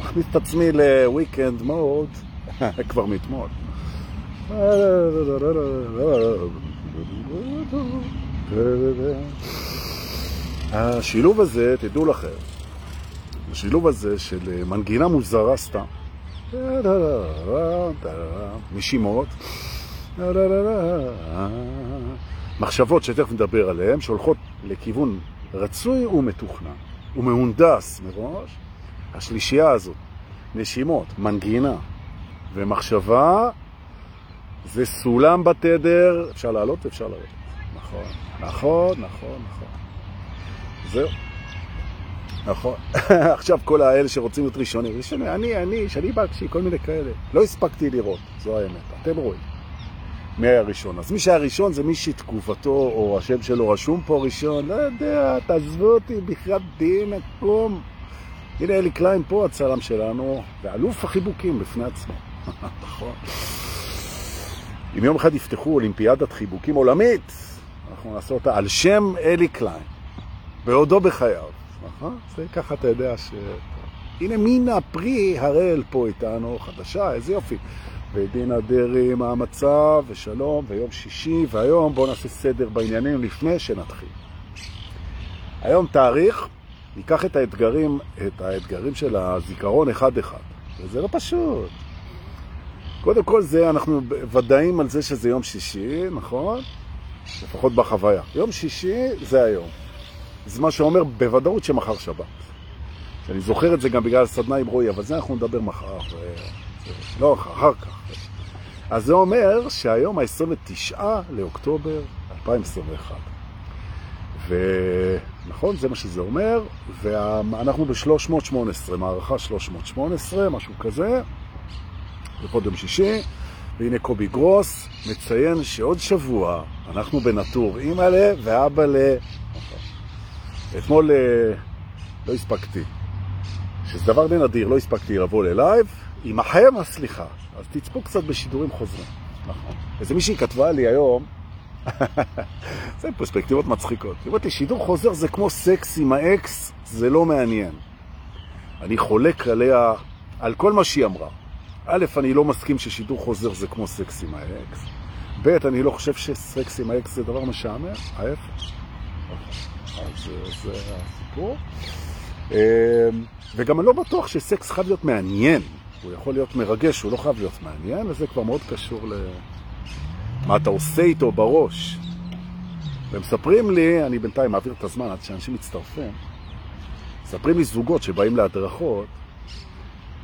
מכניס את עצמי לוויקנד מוד כבר מאתמול. השילוב הזה, תדעו לכם, השילוב הזה של מנגינה מוזרה סתם, נשימות, מחשבות שתכף נדבר עליהן, שהולכות לכיוון רצוי ומתוכנן, ומהונדס מראש, השלישייה הזאת, נשימות, מנגינה ומחשבה, זה סולם בתדר, אפשר לעלות? אפשר לעלות. נכון, נכון, נכון, נכון. זהו. נכון. עכשיו כל האלה שרוצים להיות ראשונים, ראשונים, אני, אני, שאני בקשי, כל מיני כאלה. לא הספקתי לראות, זו האמת. אתם רואים. מי היה ראשון? אז מי שהיה ראשון זה מי שתקופתו או השם שלו רשום פה ראשון. לא יודע, תעזבו אותי, בכלל דין, הקום. הנה אלי קליין פה, הצלם שלנו, ואלוף החיבוקים בפני עצמו. נכון. אם יום אחד יפתחו אולימפיאדת חיבוקים עולמית, אנחנו נעשה אותה על שם אלי קליין, בעודו בחייו. נכון? זה ככה אתה יודע ש... הנה מינה פרי הראל פה איתנו, חדשה, איזה יופי. ודינה דרי עם המצב, ושלום, ויום שישי, והיום בואו נעשה סדר בעניינים לפני שנתחיל. היום תאריך, ניקח את האתגרים, את האתגרים של הזיכרון אחד-אחד. וזה לא פשוט. קודם כל זה, אנחנו ודאים על זה שזה יום שישי, נכון? לפחות בחוויה. יום שישי זה היום. זה מה שאומר בוודאות שמחר שבת. אני זוכר את זה גם בגלל הסדנה עם רועי, אבל זה אנחנו נדבר מחר. ו... לא, אחר כך. אז זה אומר שהיום ה-29 לאוקטובר 2021. ונכון, זה מה שזה אומר, ואנחנו ב-318, מערכה 318, משהו כזה, יום שישי, והנה קובי גרוס מציין שעוד שבוע אנחנו בנטור אימא'לה ואבא'לה. אתמול לא הספקתי, שזה דבר די נדיר, לא הספקתי לבוא ללייב, עמכם הסליחה, אז תצפו קצת בשידורים חוזרים. נכון. איזה מישהי כתבה לי היום, זה פרספקטיבות מצחיקות. היא אומרת לי, שידור חוזר זה כמו סקס עם האקס, זה לא מעניין. אני חולק עליה, על כל מה שהיא אמרה. א', אני לא מסכים ששידור חוזר זה כמו סקס עם האקס. ב', אני לא חושב שסקס עם האקס זה דבר משעמם, ההפך. אז זה הסיפור. וגם אני לא בטוח שסקס חייב להיות מעניין. הוא יכול להיות מרגש, הוא לא חייב להיות מעניין, וזה כבר מאוד קשור ל... מה אתה עושה איתו בראש. ומספרים לי, אני בינתיים מעביר את הזמן עד שאנשים מצטרפים, מספרים לי זוגות שבאים להדרכות,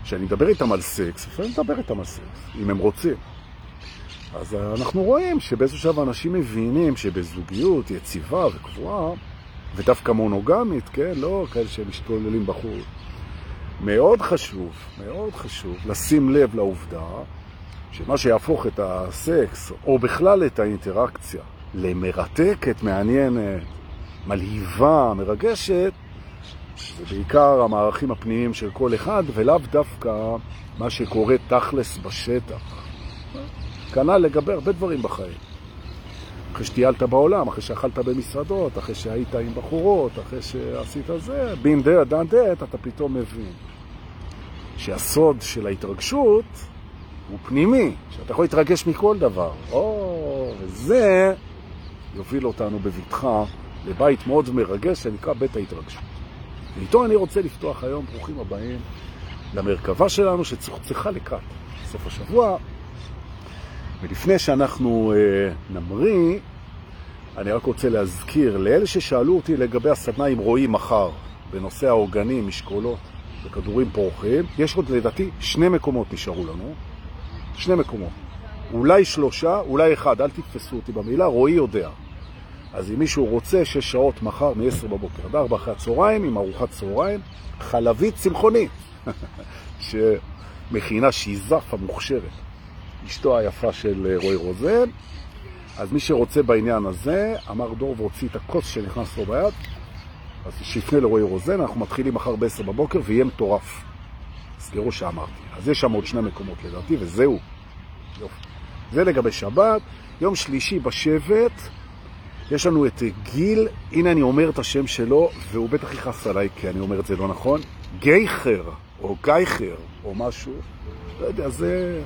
שאני מדבר איתם על סקס, לפעמים מדבר איתם על סקס, אם הם רוצים. אז אנחנו רואים שבאיזשהו שלב אנשים מבינים שבזוגיות יציבה וקבועה, ודווקא מונוגמית, כן, לא כאלה שמשתוללים בחוץ. מאוד חשוב, מאוד חשוב לשים לב לעובדה שמה שיהפוך את הסקס, או בכלל את האינטראקציה, למרתקת, מעניינת, מלהיבה, מרגשת, זה בעיקר המערכים הפנימיים של כל אחד, ולאו דווקא מה שקורה תכלס בשטח. כנ"ל לגבי הרבה דברים בחיים. אחרי שטיילת בעולם, אחרי שאכלת במסעדות, אחרי שהיית עם בחורות, אחרי שעשית זה, בין דה, דן דה, אתה פתאום מבין שהסוד של ההתרגשות הוא פנימי, שאתה יכול להתרגש מכל דבר. או, וזה יוביל אותנו בבטחה לבית מאוד מרגש שנקרא בית ההתרגשות. ואיתו אני רוצה לפתוח היום, ברוכים הבאים, למרכבה שלנו שצריכה לקראת סוף השבוע. ולפני שאנחנו אה, נמריא, אני רק רוצה להזכיר לאלה ששאלו אותי לגבי הסדנה עם רועי מחר, בנושא האורגנים, משקולות וכדורים פורחים, יש עוד לדעתי שני מקומות נשארו לנו, שני מקומות. אולי שלושה, אולי אחד, אל תתפסו אותי במילה, רועי יודע. אז אם מישהו רוצה, שש שעות מחר מ-10 בבוקר עד 4 אחרי הצהריים, עם ארוחת צהריים, חלבית צמחונית, שמכינה שיזף המוכשרת. אשתו היפה של רועי רוזן. אז מי שרוצה בעניין הזה, אמר דור והוציא את הכוס שנכנס לו ביד, אז שיפנה לרועי רוזן, אנחנו מתחילים מחר ב-10 בבוקר ויהיה מטורף. סגרו שאמרתי. אז יש שם עוד שני מקומות לדעתי, וזהו. יופי. זה לגבי שבת. יום שלישי בשבט, יש לנו את גיל, הנה אני אומר את השם שלו, והוא בטח יכעס עליי כי אני אומר את זה לא נכון, גייכר, או גייכר, או משהו, לא יודע, זה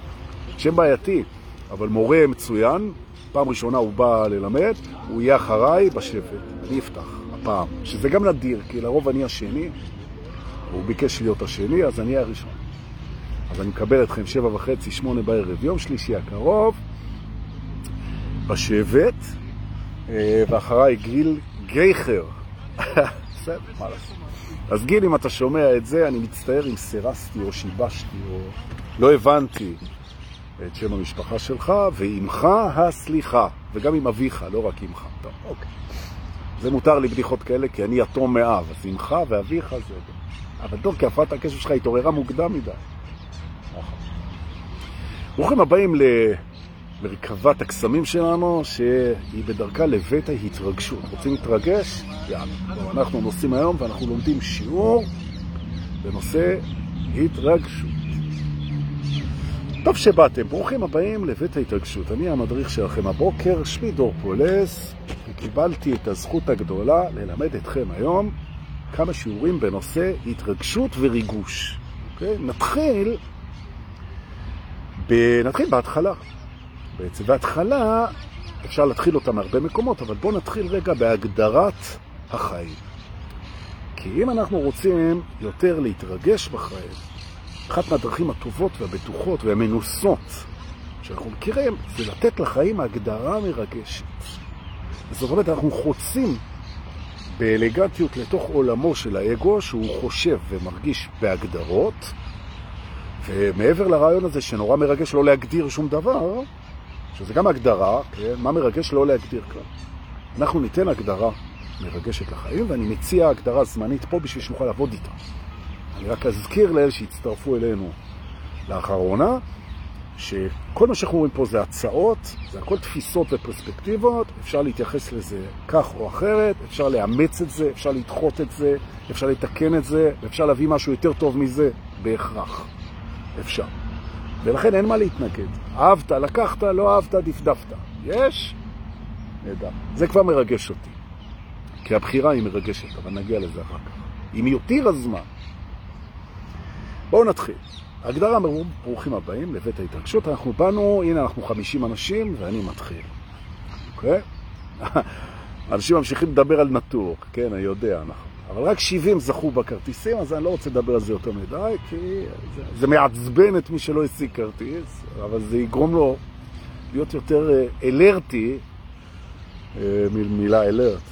שם בעייתי, אבל מורה מצוין, פעם ראשונה הוא בא ללמד, הוא יהיה אחריי בשבט, אני אפתח הפעם, שזה גם נדיר, כי לרוב אני השני, הוא ביקש להיות השני, אז אני הראשון. אז אני מקבל אתכם שבע וחצי, שמונה בערב, יום שלישי הקרוב, בשבט, אה, ואחריי גיל גייכר. אז גיל, אם אתה שומע את זה, אני מצטער אם סירסתי או שיבשתי או לא הבנתי את שם המשפחה שלך, ועמך הסליחה, וגם עם אביך, לא רק עמך. טוב, אוקיי. זה מותר לי בדיחות כאלה, כי אני יתום מאב, אז עמך ואביך זה... אבל טוב, כי הפרעת הקשב שלך התעוררה מוקדם מדי. נכון. ברוכים הבאים למרכבת הקסמים שלנו, שהיא בדרכה לבית ההתרגשות. רוצים להתרגש? יאללה. אנחנו נוסעים היום ואנחנו לומדים שיעור בנושא התרגשות. טוב שבאתם, ברוכים הבאים לבית ההתרגשות. אני המדריך שלכם הבוקר, שמי דור פולס, וקיבלתי את הזכות הגדולה ללמד אתכם היום כמה שיעורים בנושא התרגשות וריגוש. אוקיי? נתחיל, ב... נתחיל בהתחלה. בעצם בהתחלה אפשר להתחיל אותה מהרבה מקומות, אבל בואו נתחיל רגע בהגדרת החיים. כי אם אנחנו רוצים יותר להתרגש בחיים, אחת מהדרכים הטובות והבטוחות והמנוסות שאנחנו מכירים, זה לתת לחיים הגדרה מרגשת. זאת אומרת, אנחנו חוצים באלגנטיות לתוך עולמו של האגו, שהוא חושב ומרגיש בהגדרות, ומעבר לרעיון הזה שנורא מרגש לא להגדיר שום דבר, שזה גם הגדרה, כן? מה מרגש לא להגדיר כאן. אנחנו ניתן הגדרה מרגשת לחיים, ואני מציע הגדרה זמנית פה בשביל שנוכל לעבוד איתה. אני רק אזכיר לאלה שהצטרפו אלינו לאחרונה, שכל מה שאנחנו רואים פה זה הצעות, זה הכל תפיסות ופרספקטיבות, אפשר להתייחס לזה כך או אחרת, אפשר לאמץ את זה, אפשר לדחות את זה, אפשר לתקן את זה, ואפשר להביא משהו יותר טוב מזה, בהכרח. אפשר. ולכן אין מה להתנגד. אהבת, לקחת, לא אהבת, דפדפת. יש? נדע. זה כבר מרגש אותי. כי הבחירה היא מרגשת, אבל נגיע לזה אחר כך. אם יותר הזמן. בואו נתחיל. הגדרה ברוכים הבאים לבית ההתרגשות. אנחנו באנו, הנה אנחנו 50 אנשים ואני מתחיל. אוקיי? אנשים ממשיכים לדבר על נטור, כן, אני יודע, אנחנו. אבל רק 70 זכו בכרטיסים, אז אני לא רוצה לדבר על זה יותר מדי, כי זה, זה מעצבן את מי שלא השיג כרטיס, אבל זה יגרום לו להיות יותר אלרטי, אה, אה, מילה אלרט,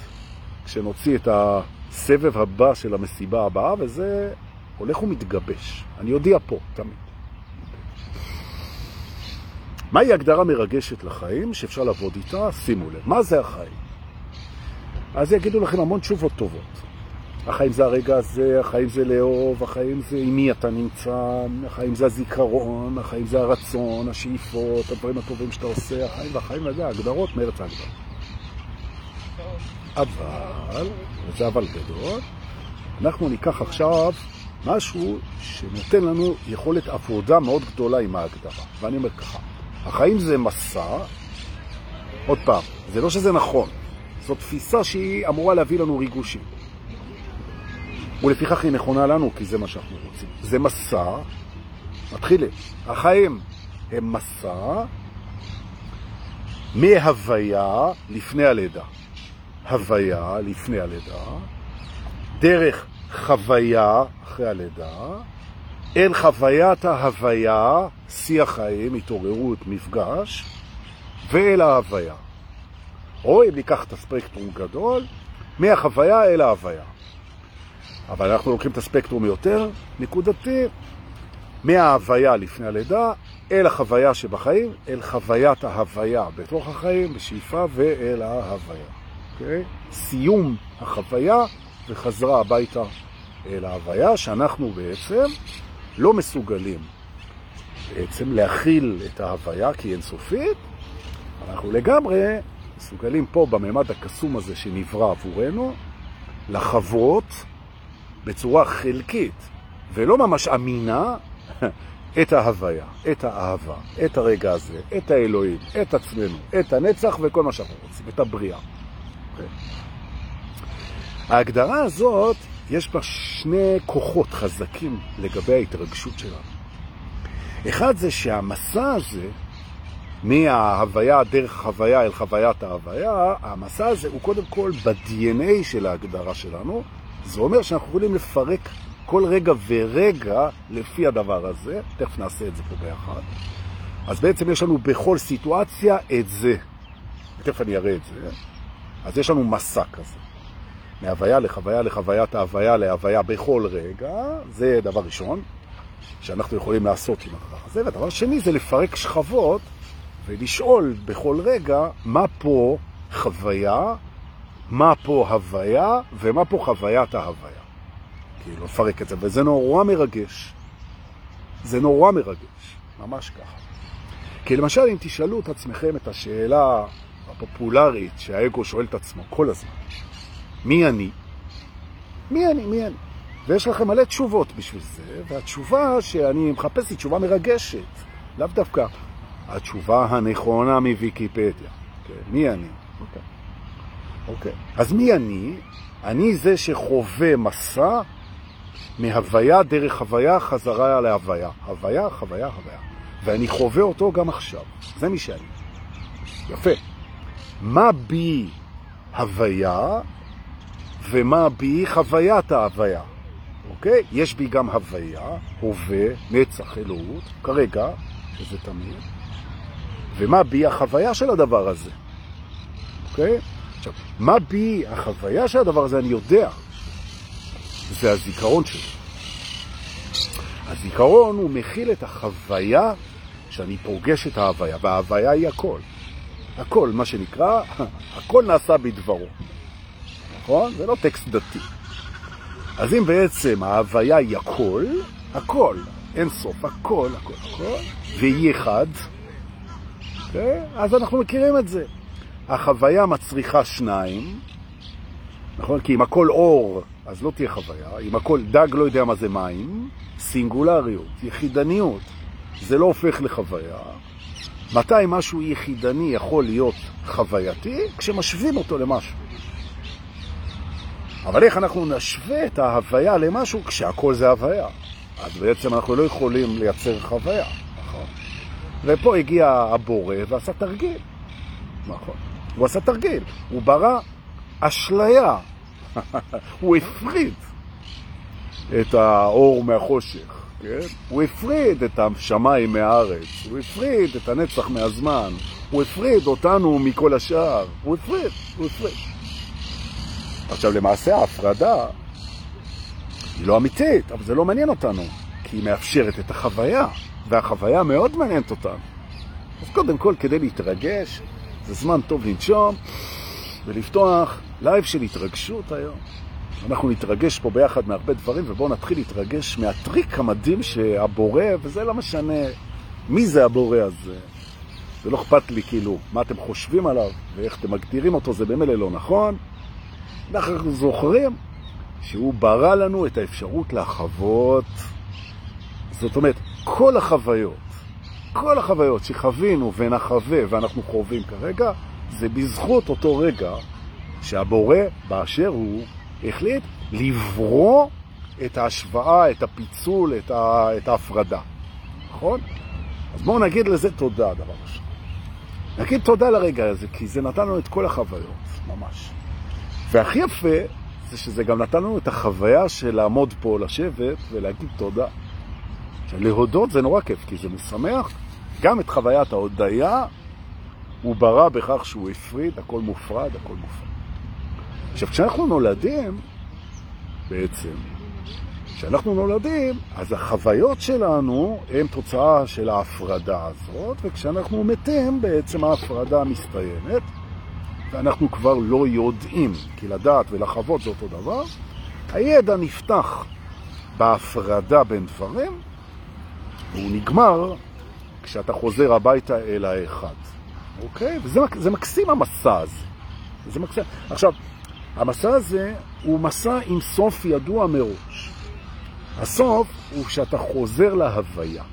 כשנוציא את הסבב הבא של המסיבה הבאה, וזה הולך ומתגבש. אני יודע פה, תמיד. מהי הגדרה מרגשת לחיים שאפשר לעבוד איתה? שימו לב. מה זה החיים? אז יגידו לכם המון תשובות טובות. החיים זה הרגע הזה, החיים זה לאהוב, החיים זה עם מי אתה נמצא, החיים זה הזיכרון, החיים זה הרצון, השאיפות, הדברים הטובים שאתה עושה, החיים והחיים זה הגדרות מארץ ההגדרה. אבל, וזה אבל גדול, אנחנו ניקח עכשיו משהו שנותן לנו יכולת עבודה מאוד גדולה עם ההגדרה. ואני אומר ככה, החיים זה מסע, עוד פעם, זה לא שזה נכון, זו תפיסה שהיא אמורה להביא לנו ריגושים. ולפיכך היא נכונה לנו, כי זה מה שאנחנו רוצים. זה מסע, מתחילים. החיים הם מסע מהוויה לפני הלידה. הוויה לפני הלידה, דרך חוויה אחרי הלידה, אל חוויית ההוויה, שיא החיים, התעוררות, מפגש, ואל ההוויה. או אם ניקח את הספקטרום גדול, מהחוויה אל ההוויה. אבל אנחנו לוקחים את הספקטרום יותר נקודתי, מההוויה לפני הלידה, אל החוויה שבחיים, אל חוויית ההוויה בתוך החיים, בשאיפה ואל ההוויה. Okay? אוקיי? סיום החוויה וחזרה הביתה אל ההוויה, שאנחנו בעצם לא מסוגלים בעצם להכיל את ההוויה כי היא אינסופית, אנחנו לגמרי מסוגלים פה בממד הקסום הזה שנברא עבורנו לחוות בצורה חלקית ולא ממש אמינה את ההוויה, את האהבה, את הרגע הזה, את האלוהים, את עצמנו, את הנצח וכל מה שאנחנו רוצים, את הבריאה. Okay. אוקיי? ההגדרה הזאת, יש בה שני כוחות חזקים לגבי ההתרגשות שלנו. אחד זה שהמסע הזה, מההוויה דרך חוויה אל חוויית ההוויה, המסע הזה הוא קודם כל ב-DNA של ההגדרה שלנו. זה אומר שאנחנו יכולים לפרק כל רגע ורגע לפי הדבר הזה, תכף נעשה את זה פה ביחד. אז בעצם יש לנו בכל סיטואציה את זה. תכף אני אראה את זה. אז יש לנו מסע כזה. מהוויה לחוויה לחוויית ההוויה להוויה בכל רגע, זה דבר ראשון שאנחנו יכולים לעשות עם הדבר הזה. והדבר שני זה לפרק שכבות ולשאול בכל רגע מה פה חוויה, מה פה הוויה ומה פה חוויית ההוויה. כאילו, לפרק את זה, וזה נורא מרגש. זה נורא מרגש, ממש ככה. כי למשל, אם תשאלו את עצמכם את השאלה הפופולרית שהאגו שואל את עצמו כל הזמן, מי אני? מי אני? מי אני? ויש לכם מלא תשובות בשביל זה, והתשובה שאני מחפש היא תשובה מרגשת, לאו דווקא התשובה הנכונה מוויקיפדיה. כן, מי אני? אוקיי. אוקיי. אז מי אני? אני זה שחווה מסע מהוויה דרך הוויה חזרה להוויה. הוויה, חוויה, הוויה. ואני חווה אותו גם עכשיו. זה מי שאני. יפה. מה בי הוויה ומה בי חוויית ההוויה. אוקיי? יש בי גם הוויה, הווה, נצח, אלוהות, כרגע, שזה תמיד, ומה בי החוויה של הדבר הזה. אוקיי? עכשיו, מה בי החוויה של הדבר הזה, אני יודע. זה הזיכרון שלי. הזיכרון הוא מכיל את החוויה שאני פוגש את ההוויה, וההוויה היא הכל. הכל, מה שנקרא, הכל נעשה בדברו. נכון? זה לא טקסט דתי. אז אם בעצם ההוויה היא הכל, הכל, אין סוף, הכל, הכל, הכל, והיא אחד, okay? אוקיי? אז אנחנו מכירים את זה. החוויה מצריכה שניים, נכון? כי אם הכל אור, אז לא תהיה חוויה. אם הכל דג לא יודע מה זה מים, סינגולריות, יחידניות. זה לא הופך לחוויה. מתי משהו יחידני יכול להיות חווייתי? כשמשווים אותו למשהו. אבל איך אנחנו נשווה את ההוויה למשהו כשהכל זה הוויה? אז בעצם אנחנו לא יכולים לייצר חוויה, נכון? ופה הגיע הבורא ועשה תרגיל, נכון? הוא עשה תרגיל, הוא ברא אשליה, הוא הפריד את האור מהחושך, כן? הוא הפריד את השמיים מהארץ, הוא הפריד את הנצח מהזמן, הוא הפריד אותנו מכל השאר, הוא הפריד, הוא הפריד. עכשיו, למעשה ההפרדה היא לא אמיתית, אבל זה לא מעניין אותנו, כי היא מאפשרת את החוויה, והחוויה מאוד מעניינת אותנו. אז קודם כל, כדי להתרגש, זה זמן טוב לנשום ולפתוח לייב של התרגשות היום. אנחנו נתרגש פה ביחד מהרבה דברים, ובואו נתחיל להתרגש מהטריק המדהים שהבורא, וזה לא משנה מי זה הבורא הזה. זה לא אכפת לי כאילו מה אתם חושבים עליו ואיך אתם מגדירים אותו, זה במילא לא נכון. אנחנו זוכרים שהוא ברא לנו את האפשרות לחוות, זאת אומרת, כל החוויות, כל החוויות שחווינו ונחווה ואנחנו חווים כרגע, זה בזכות אותו רגע שהבורא באשר הוא החליט לברוא את ההשוואה, את הפיצול, את, ה... את ההפרדה. נכון? אז בואו נגיד לזה תודה, דבר ראשון. נגיד תודה לרגע הזה, כי זה נתן לנו את כל החוויות, ממש. והכי יפה זה שזה גם נתן לנו את החוויה של לעמוד פה, לשבת ולהגיד תודה. להודות זה נורא כיף, כי זה משמח גם את חוויית ההודיה, הוא ברא בכך שהוא הפריד, הכל מופרד, הכל מופרד. עכשיו, כשאנחנו נולדים, בעצם, כשאנחנו נולדים, אז החוויות שלנו הן תוצאה של ההפרדה הזאת, וכשאנחנו מתים, בעצם ההפרדה מסתיימת. ואנחנו כבר לא יודעים, כי לדעת ולחוות זה אותו דבר, הידע נפתח בהפרדה בין דברים, והוא נגמר כשאתה חוזר הביתה אל האחד. אוקיי? וזה מקסים המסע הזה. זה מקסים. עכשיו, המסע הזה הוא מסע עם סוף ידוע מראש. הסוף הוא כשאתה חוזר להוויה.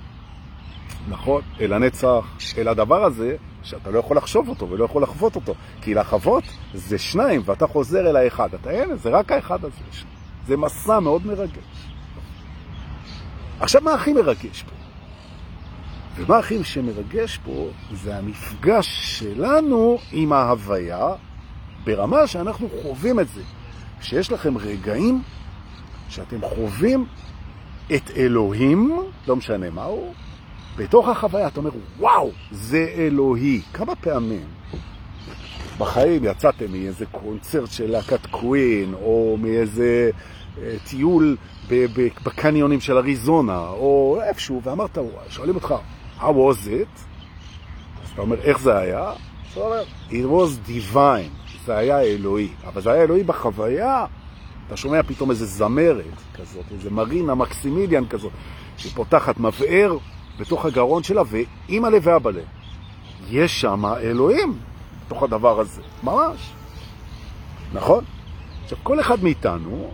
נכון? אל הנצח, אל הדבר הזה, שאתה לא יכול לחשוב אותו ולא יכול לחוות אותו. כי לחוות זה שניים, ואתה חוזר אל האחד. אתה אין, זה רק האחד הזה. זה מסע מאוד מרגש. עכשיו, מה הכי מרגש פה? ומה הכי שמרגש פה זה המפגש שלנו עם ההוויה ברמה שאנחנו חווים את זה. שיש לכם רגעים שאתם חווים את אלוהים, לא משנה מהו, בתוך החוויה אתה אומר, וואו, זה אלוהי. כמה פעמים בחיים יצאתם מאיזה קונצרט של להקת קווין, או מאיזה אה, טיול בקניונים של אריזונה, או איפשהו, ואמרת, שואלים אותך, how was it? אז אתה אומר, איך זה היה? אתה אומר, it was divine, זה היה אלוהי. אבל זה היה אלוהי בחוויה. אתה שומע פתאום איזה זמרת כזאת, איזה מרינה מקסימיליאן כזאת, שפותחת מבער בתוך הגרון שלה, ואימא לב ואבא לב. יש שם אלוהים בתוך הדבר הזה, ממש. נכון? עכשיו, כל אחד מאיתנו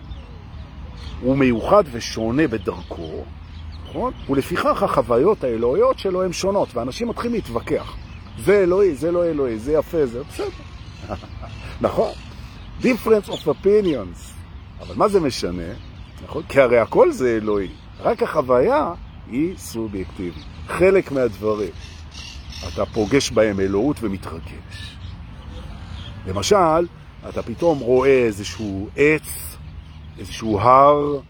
הוא מיוחד ושונה בדרכו, נכון? ולפיכך החוויות האלוהיות שלו הן שונות, ואנשים מתחילים להתווכח. זה אלוהי, זה לא אלוהי, זה יפה, זה בסדר. נכון? difference of opinions. אבל מה זה משנה? נכון? כי הרי הכל זה אלוהי. רק החוויה היא סובייקטיבית. חלק מהדברים, אתה פוגש בהם אלוהות ומתרגש. למשל, אתה פתאום רואה איזשהו עץ, איזשהו הר,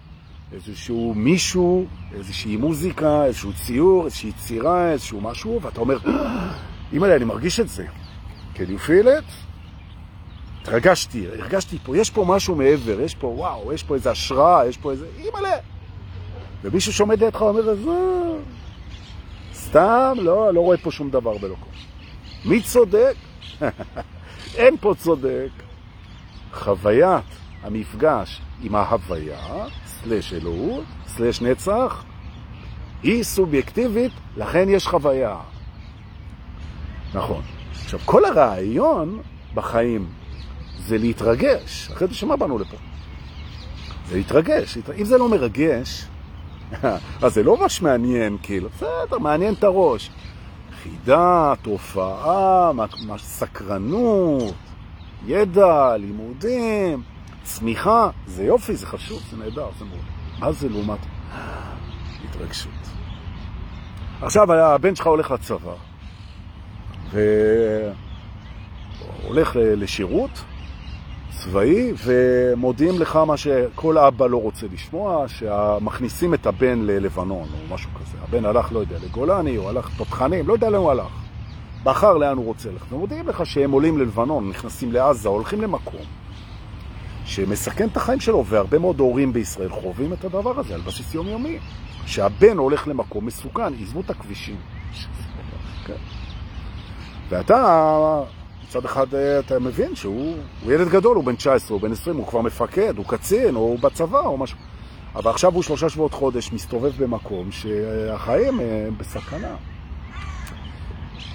איזשהו מישהו, איזושהי מוזיקה, איזשהו ציור, איזושהי יצירה, איזשהו משהו, ואתה אומר, אימא'לה, אני מרגיש את זה. Can you feel it? התרגשתי, הרגשתי פה, יש פה משהו מעבר, יש פה, וואו, יש פה איזה השראה, יש פה איזה, אימא'לה. ומישהו שעומד לידך אומר, אז סתם, לא, לא רואה פה שום דבר בלוקו. מי צודק? אין פה צודק. חוויית המפגש עם ההוויה, סלש אלוהות, סלש נצח, היא סובייקטיבית, לכן יש חוויה. נכון. עכשיו, כל הרעיון בחיים זה להתרגש. אחרי זה שמה באנו לפה? זה להתרגש. אם זה לא מרגש, אז זה לא ממש מעניין, כאילו, בסדר, מעניין את הראש. חידה, תופעה, סקרנות, ידע, לימודים, צמיחה, זה יופי, זה חשוב, זה נהדר, זה מאוד. מה זה לעומת התרגשות? עכשיו הבן שלך הולך לצבא, והולך לשירות, צבאי, ומודיעים לך מה שכל אבא לא רוצה לשמוע, שמכניסים את הבן ללבנון או משהו כזה. הבן הלך, לא יודע, לגולני, או הלך תותחנים, לא יודע לאן הוא הלך. בחר לאן הוא רוצה ללכת. ומודיעים לך שהם עולים ללבנון, נכנסים לעזה, הולכים למקום שמסכן את החיים שלו, והרבה מאוד הורים בישראל חווים את הדבר הזה על בסיס יומיומי. שהבן הולך למקום מסוכן, עזבו את הכבישים. כן. ואתה מצד אחד אה, אתה מבין שהוא ילד גדול, הוא בן 19, הוא בן 20, הוא כבר מפקד, הוא קצין, הוא בצבא או משהו. אבל עכשיו הוא שלושה שבועות חודש מסתובב במקום שהחיים הם בסכנה.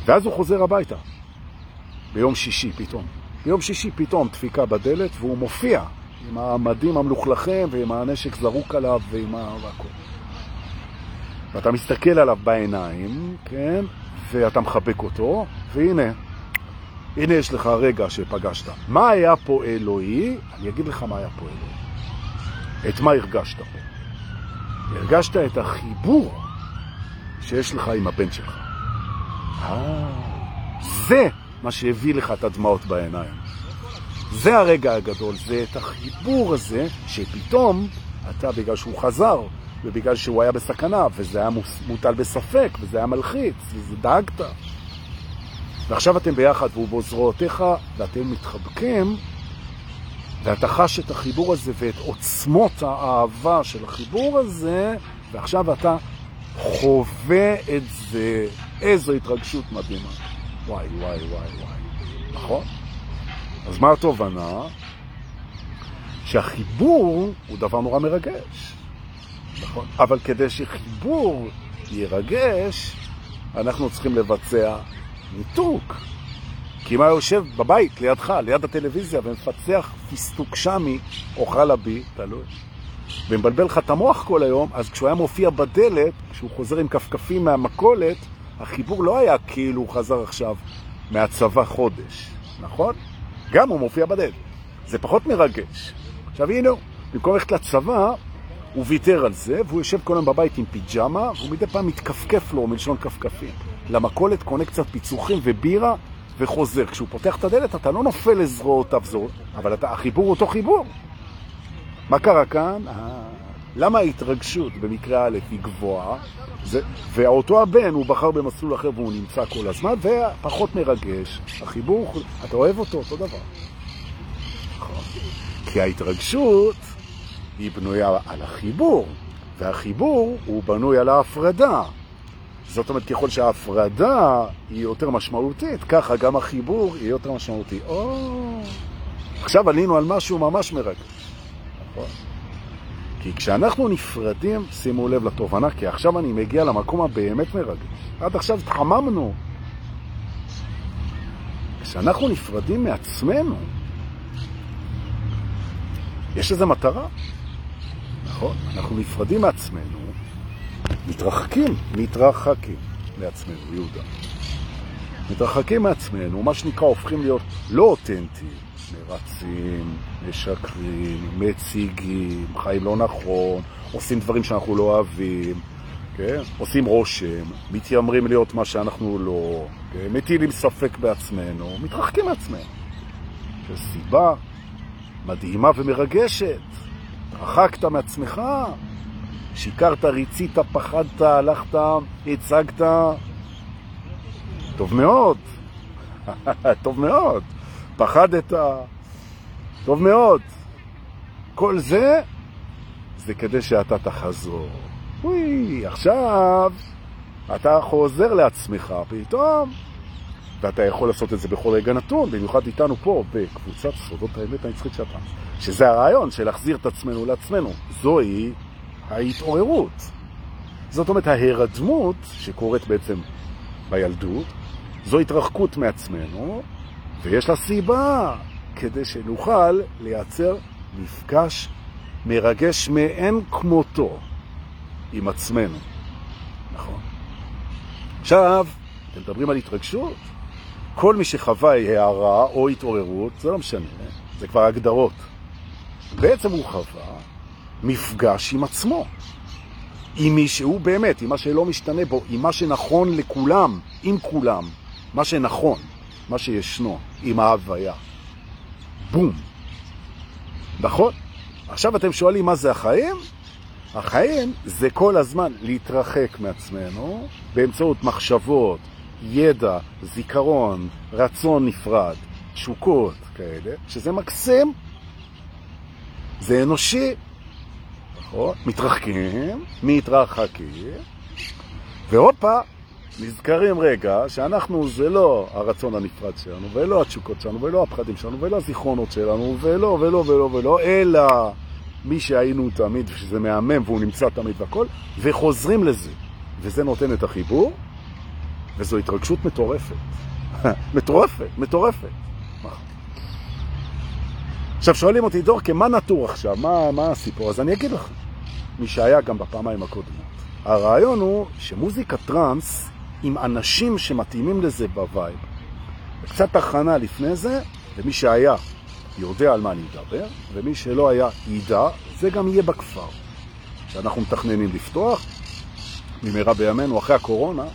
ואז הוא חוזר הביתה, ביום שישי פתאום. ביום שישי פתאום דפיקה בדלת והוא מופיע עם המדים המלוכלכים ועם הנשק זרוק עליו ועם ה... והכל. ואתה מסתכל עליו בעיניים, כן, ואתה מחבק אותו, והנה, הנה יש לך רגע שפגשת. מה היה פה אלוהי? אני אגיד לך מה היה פה אלוהי. את מה הרגשת פה? הרגשת את החיבור שיש לך עם הבן שלך. אה, זה מה שהביא לך את הדמעות בעיניים. זה הרגע הגדול, זה את החיבור הזה שפתאום אתה, בגלל שהוא חזר, ובגלל שהוא היה בסכנה, וזה היה מוטל בספק, וזה היה מלחיץ, וזה דאגת. ועכשיו אתם ביחד והוא בוזרועותיך ואתם מתחבקים ואתה חש את החיבור הזה ואת עוצמות האהבה של החיבור הזה ועכשיו אתה חווה את זה. איזו התרגשות מדהימה. וואי, וואי, וואי, וואי. נכון? אז מה התובנה? שהחיבור הוא דבר נורא מרגש. נכון? אבל כדי שחיבור ירגש, אנחנו צריכים לבצע ניתוק. כי אם היה יושב בבית לידך, ליד הטלוויזיה, ומפצח פיסטוק שמי או חלבי, תלוי, ומבלבל לך את המוח כל היום, אז כשהוא היה מופיע בדלת, כשהוא חוזר עם כפכפים מהמקולת, החיבור לא היה כאילו הוא חזר עכשיו מהצבא חודש, נכון? גם הוא מופיע בדד. זה פחות מרגש. עכשיו הנה, במקום ללכת לצבא, הוא ויתר על זה, והוא יושב כל היום בבית עם פיג'מה, והוא מדי פעם מתכפכף לו מלשון כפכפים. למכולת קונה קצת פיצוחים ובירה, וחוזר. כשהוא פותח את הדלת, אתה לא נופל לזרועותיו זאת, אבל אתה, החיבור אותו חיבור. מה קרה כאן? אה, למה ההתרגשות במקרה א' היא גבוהה, זה, ואותו הבן הוא בחר במסלול אחר והוא נמצא כל הזמן, ופחות מרגש, החיבור, אתה אוהב אותו, אותו דבר. נכון. כי ההתרגשות היא בנויה על החיבור, והחיבור הוא בנוי על ההפרדה. זאת אומרת, ככל שההפרדה היא יותר משמעותית, ככה גם החיבור יהיה יותר משמעותי. או, עכשיו עלינו על משהו ממש מרגש. נכון. כי כשאנחנו נפרדים, שימו לב לתובנה, כי עכשיו אני מגיע למקום הבאמת מרגש. עד עכשיו התחממנו. כשאנחנו נפרדים מעצמנו, יש איזו מטרה. נכון? אנחנו נפרדים מעצמנו, מתרחקים, מתרחקים מעצמנו, יהודה. מתרחקים מעצמנו, מה שנקרא הופכים להיות לא אותנטיים, מרצים, משקרים, מציגים, חיים לא נכון, עושים דברים שאנחנו לא אוהבים, כן? עושים רושם, מתיימרים להיות מה שאנחנו לא, כן? מטילים ספק בעצמנו, מתרחקים מעצמנו. זו סיבה מדהימה ומרגשת. רחקת מעצמך, שיקרת, ריצית, פחדת, הלכת, הצגת. טוב מאוד, טוב מאוד. פחדת, טוב מאוד. כל זה, זה כדי שאתה תחזור. וואי, עכשיו אתה חוזר לעצמך פתאום, ואתה יכול לעשות את זה בכל רגע נתון, במיוחד איתנו פה, בקבוצת סודות האמת הנצחית שאתה. שזה הרעיון של להחזיר את עצמנו לעצמנו. זוהי ההתעוררות. זאת אומרת, ההירדמות שקורית בעצם בילדות, זו התרחקות מעצמנו, ויש לה סיבה כדי שנוכל לייצר מפגש מרגש מאין כמותו עם עצמנו. נכון. עכשיו, אתם מדברים על התרגשות? כל מי שחווה הערה או התעוררות, זה לא משנה, זה כבר הגדרות. בעצם הוא חווה מפגש עם עצמו. עם מי שהוא באמת, עם מה שלא משתנה בו, עם מה שנכון לכולם, עם כולם, מה שנכון, מה שישנו, עם ההוויה. בום. נכון? עכשיו אתם שואלים מה זה החיים? החיים זה כל הזמן להתרחק מעצמנו באמצעות מחשבות, ידע, זיכרון, רצון נפרד, תשוקות כאלה, שזה מקסים, זה אנושי. נכון? מתרחקים, מתרחקים, והופה, נזכרים רגע שאנחנו זה לא הרצון הנפרד שלנו, ולא התשוקות שלנו, ולא הפחדים שלנו, ולא הזיכרונות שלנו, ולא, ולא, ולא, ולא, אלא מי שהיינו תמיד, שזה מהמם והוא נמצא תמיד והכל, וחוזרים לזה. וזה נותן את החיבור, וזו התרגשות מטורפת. מטורפת, מטורפת. עכשיו שואלים אותי, דור, מה נטור עכשיו? מה, מה הסיפור? אז אני אגיד לך, מי שהיה גם בפעמיים הקודמות. הרעיון הוא שמוזיקה טרנס עם אנשים שמתאימים לזה ב vibe. קצת הכנה לפני זה, ומי שהיה יודע על מה אני מדבר, ומי שלא היה ידע, זה גם יהיה בכפר. שאנחנו מתכננים לפתוח, במהרה בימינו, אחרי הקורונה.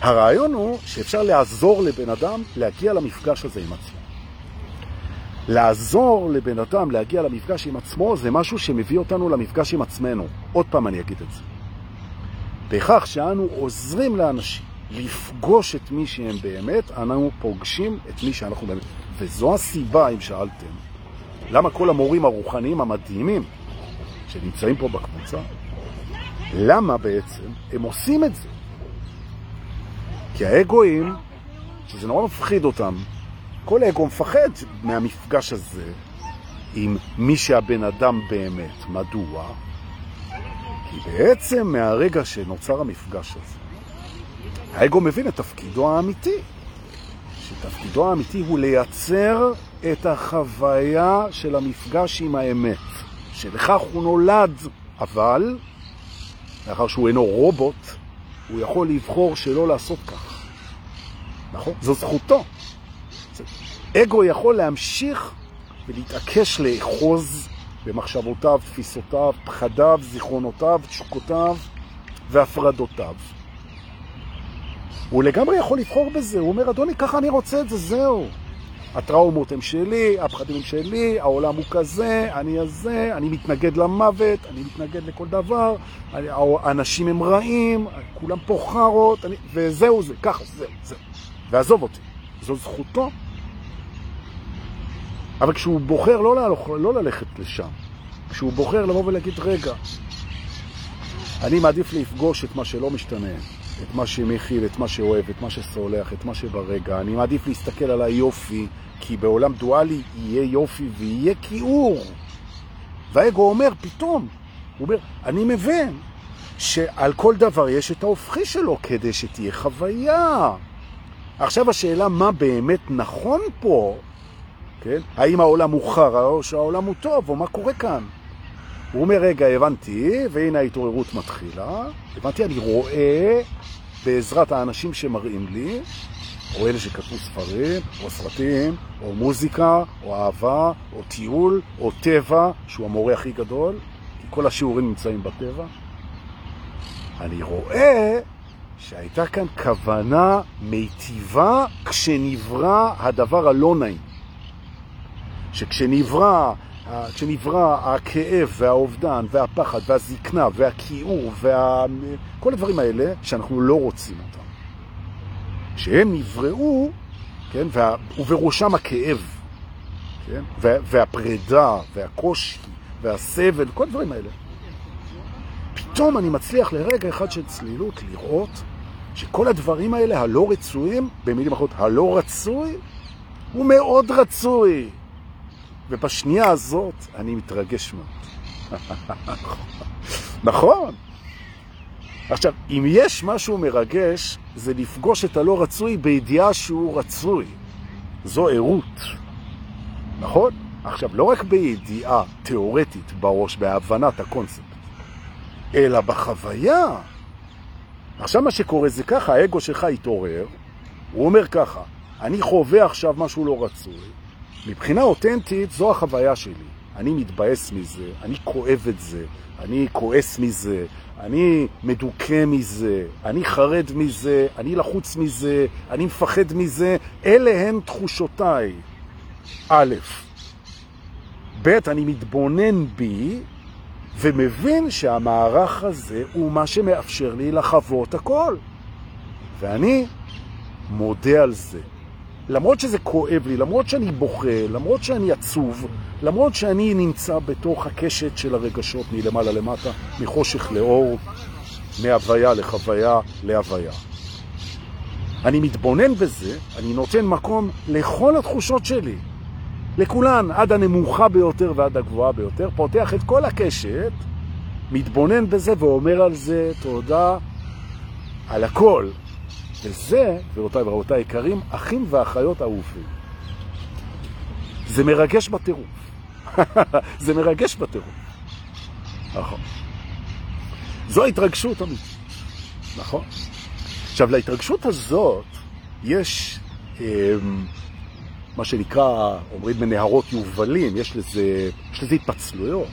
הרעיון הוא שאפשר לעזור לבן אדם להגיע למפגש הזה עם עצמו. לעזור לבן אדם להגיע למפגש עם עצמו זה משהו שמביא אותנו למפגש עם עצמנו. עוד פעם אני אגיד את זה. בכך שאנו עוזרים לאנשים לפגוש את מי שהם באמת, אנחנו פוגשים את מי שאנחנו באמת. וזו הסיבה, אם שאלתם, למה כל המורים הרוחניים המדהימים שנמצאים פה בקבוצה, למה בעצם הם עושים את זה? כי האגואים, שזה נורא מפחיד אותם, כל אגו מפחד מהמפגש הזה עם מי שהבן אדם באמת. מדוע? כי בעצם מהרגע שנוצר המפגש הזה, האגו מבין את תפקידו האמיתי. שתפקידו האמיתי הוא לייצר את החוויה של המפגש עם האמת, שלכך הוא נולד, אבל, לאחר שהוא אינו רובוט, הוא יכול לבחור שלא לעשות כך. נכון? זו זכותו. אגו יכול להמשיך ולהתעקש לאחוז במחשבותיו, תפיסותיו, פחדיו, זיכרונותיו, תשוקותיו והפרדותיו. הוא לגמרי יכול לבחור בזה, הוא אומר, אדוני, ככה אני רוצה את זה, זהו. הטראומות הם שלי, הפחדים הם שלי, העולם הוא כזה, אני הזה, אני מתנגד למוות, אני מתנגד לכל דבר, האנשים הם רעים, כולם פה חרות, אני... וזהו זה, ככה, זהו, זהו. ועזוב אותי, זו זכותו. אבל כשהוא בוחר לא, להלוך, לא ללכת לשם, כשהוא בוחר לבוא ולהגיד, רגע, אני מעדיף לפגוש את מה שלא משתנה, את מה שמכיל, את מה שאוהב, את מה שסולח, את מה שברגע. אני מעדיף להסתכל על היופי, כי בעולם דואלי יהיה יופי ויהיה כיעור. והאגו אומר, פתאום, הוא אומר, אני מבין שעל כל דבר יש את ההופכי שלו כדי שתהיה חוויה. עכשיו השאלה מה באמת נכון פה, כן? האם העולם הוא חרא או שהעולם הוא טוב, או מה קורה כאן? הוא אומר, רגע, הבנתי, והנה ההתעוררות מתחילה. הבנתי, אני רואה בעזרת האנשים שמראים לי, או אלה שכתבו ספרים, או סרטים, או מוזיקה, או אהבה, או טיול, או טבע, שהוא המורה הכי גדול, כי כל השיעורים נמצאים בטבע. אני רואה שהייתה כאן כוונה מיטיבה כשנברא הדבר הלא נעים. שכשנברא כשנברא הכאב והאובדן והפחד והזקנה והכיעור וה... הדברים האלה שאנחנו לא רוצים אותם. שהם נבראו, כן, וה... ובראשם הכאב, כן, וה... והפרידה והקושי והסבל, כל הדברים האלה. פתאום אני מצליח לרגע אחד של צלילות לראות שכל הדברים האלה הלא רצויים, במילים אחרות, הלא רצוי, הוא מאוד רצוי. ובשנייה הזאת אני מתרגש מאוד. נכון. עכשיו, אם יש משהו מרגש, זה לפגוש את הלא רצוי בידיעה שהוא רצוי. זו עירות. נכון? עכשיו, לא רק בידיעה תיאורטית בראש, בהבנת הקונספט, אלא בחוויה. עכשיו מה שקורה זה ככה, האגו שלך התעורר, הוא אומר ככה, אני חווה עכשיו משהו לא רצוי, מבחינה אותנטית זו החוויה שלי. אני מתבאס מזה, אני כואב את זה, אני כועס מזה, אני מדוכא מזה, אני חרד מזה, אני לחוץ מזה, אני מפחד מזה. אלה הן תחושותיי. א', ב', אני מתבונן בי ומבין שהמערך הזה הוא מה שמאפשר לי לחוות הכל. ואני מודה על זה. למרות שזה כואב לי, למרות שאני בוכה, למרות שאני עצוב, למרות שאני נמצא בתוך הקשת של הרגשות מלמעלה למטה, מחושך לאור, מהוויה לחוויה להוויה. אני מתבונן בזה, אני נותן מקום לכל התחושות שלי, לכולן, עד הנמוכה ביותר ועד הגבוהה ביותר, פותח את כל הקשת, מתבונן בזה ואומר על זה תודה על הכל, וזה, גבירותיי ורבותיי יקרים, אחים ואחיות אהובים. זה מרגש בטירוף. זה מרגש בטירוף. נכון. זו ההתרגשות אמיתית. נכון. עכשיו, להתרגשות הזאת יש אה, מה שנקרא, אומרים בנהרות יובלים, יש לזה, יש לזה התפצלויות.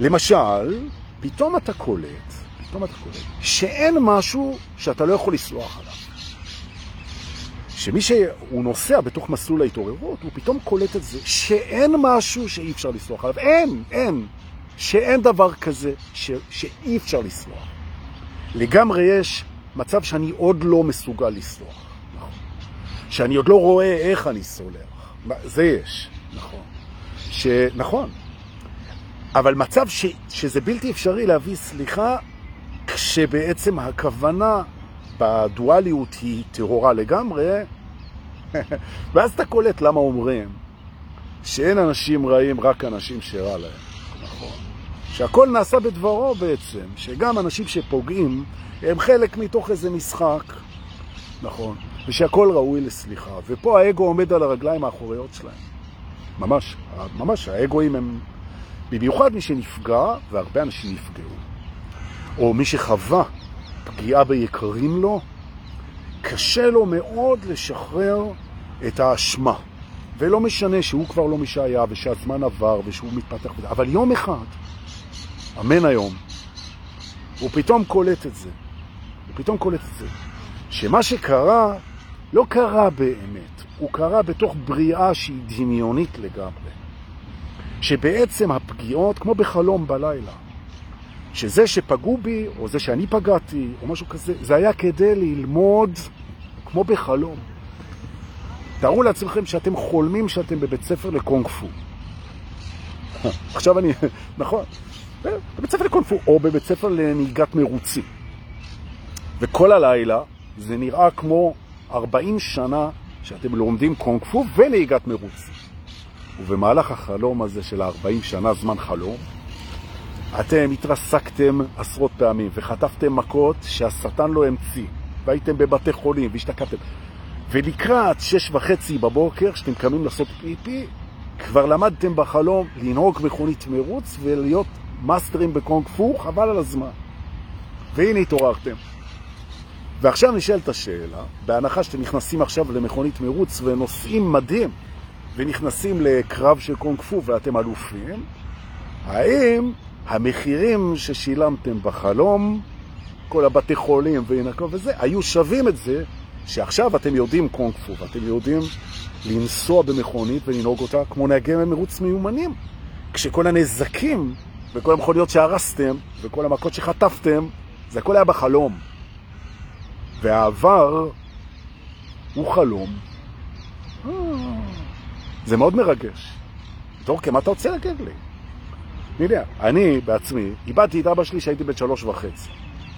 למשל, פתאום אתה קולט אתה קורא, שאין משהו שאתה לא יכול לסלוח עליו. שמי שהוא נוסע בתוך מסלול ההתעוררות, הוא פתאום קולט את זה, שאין משהו שאי אפשר לסלוח עליו. אין, אין. שאין דבר כזה ש, שאי אפשר לסלוח. לגמרי יש מצב שאני עוד לא מסוגל לסלוח. נכון. שאני עוד לא רואה איך אני סולח. זה יש, נכון. שנכון. אבל מצב ש, שזה בלתי אפשרי להביא סליחה, כשבעצם הכוונה בדואליות היא טהורה לגמרי, ואז אתה קולט למה אומרים שאין אנשים רעים, רק אנשים שרע להם. נכון. שהכל נעשה בדברו בעצם, שגם אנשים שפוגעים הם חלק מתוך איזה משחק, נכון, ושהכל ראוי לסליחה. ופה האגו עומד על הרגליים האחוריות שלהם. ממש, ממש, האגואים הם, במיוחד מי שנפגע, והרבה אנשים נפגעו. או מי שחווה פגיעה ביקרים לו, קשה לו מאוד לשחרר את האשמה. ולא משנה שהוא כבר לא מי שהיה ושהזמן עבר ושהוא מתפתח, אבל יום אחד, אמן היום, הוא פתאום קולט את זה. הוא פתאום קולט את זה. שמה שקרה לא קרה באמת, הוא קרה בתוך בריאה שהיא דמיונית לגמרי. שבעצם הפגיעות, כמו בחלום בלילה, שזה שפגעו בי, או זה שאני פגעתי, או משהו כזה, זה היה כדי ללמוד כמו בחלום. תארו לעצמכם שאתם חולמים שאתם בבית ספר לקונג פו. עכשיו אני, נכון, בבית ספר לקונג פו, או בבית ספר לנהיגת מרוצי. וכל הלילה זה נראה כמו 40 שנה שאתם לומדים קונג פו ונהיגת מרוצי. ובמהלך החלום הזה של 40 שנה, זמן חלום, אתם התרסקתם עשרות פעמים וחטפתם מכות שהשטן לא המציא, והייתם בבתי חולים והשתקפתם. ולקראת שש וחצי בבוקר, כשאתם קמים לעשות פיפי, כבר למדתם בחלום לנהוג מכונית מרוץ ולהיות מאסטרים בקונג פו, חבל על הזמן. והנה התעוררתם. ועכשיו נשאלת השאלה, בהנחה שאתם נכנסים עכשיו למכונית מרוץ ונוסעים מדהים, ונכנסים לקרב של קונג פו ואתם אלופים, האם המחירים ששילמתם בחלום, כל הבתי חולים וינקו וזה, היו שווים את זה שעכשיו אתם יודעים קונג פו ואתם יודעים לנסוע במכונית ולנהוג אותה כמו נהגי מרוץ מיומנים. כשכל הנזקים וכל המכוניות שהרסתם וכל המכות שחטפתם, זה הכל היה בחלום. והעבר הוא חלום. זה מאוד מרגש. דורקה, מה אתה רוצה להגיד לי? אני יודע, אני בעצמי איבדתי את אבא שלי שהייתי בן שלוש וחצי.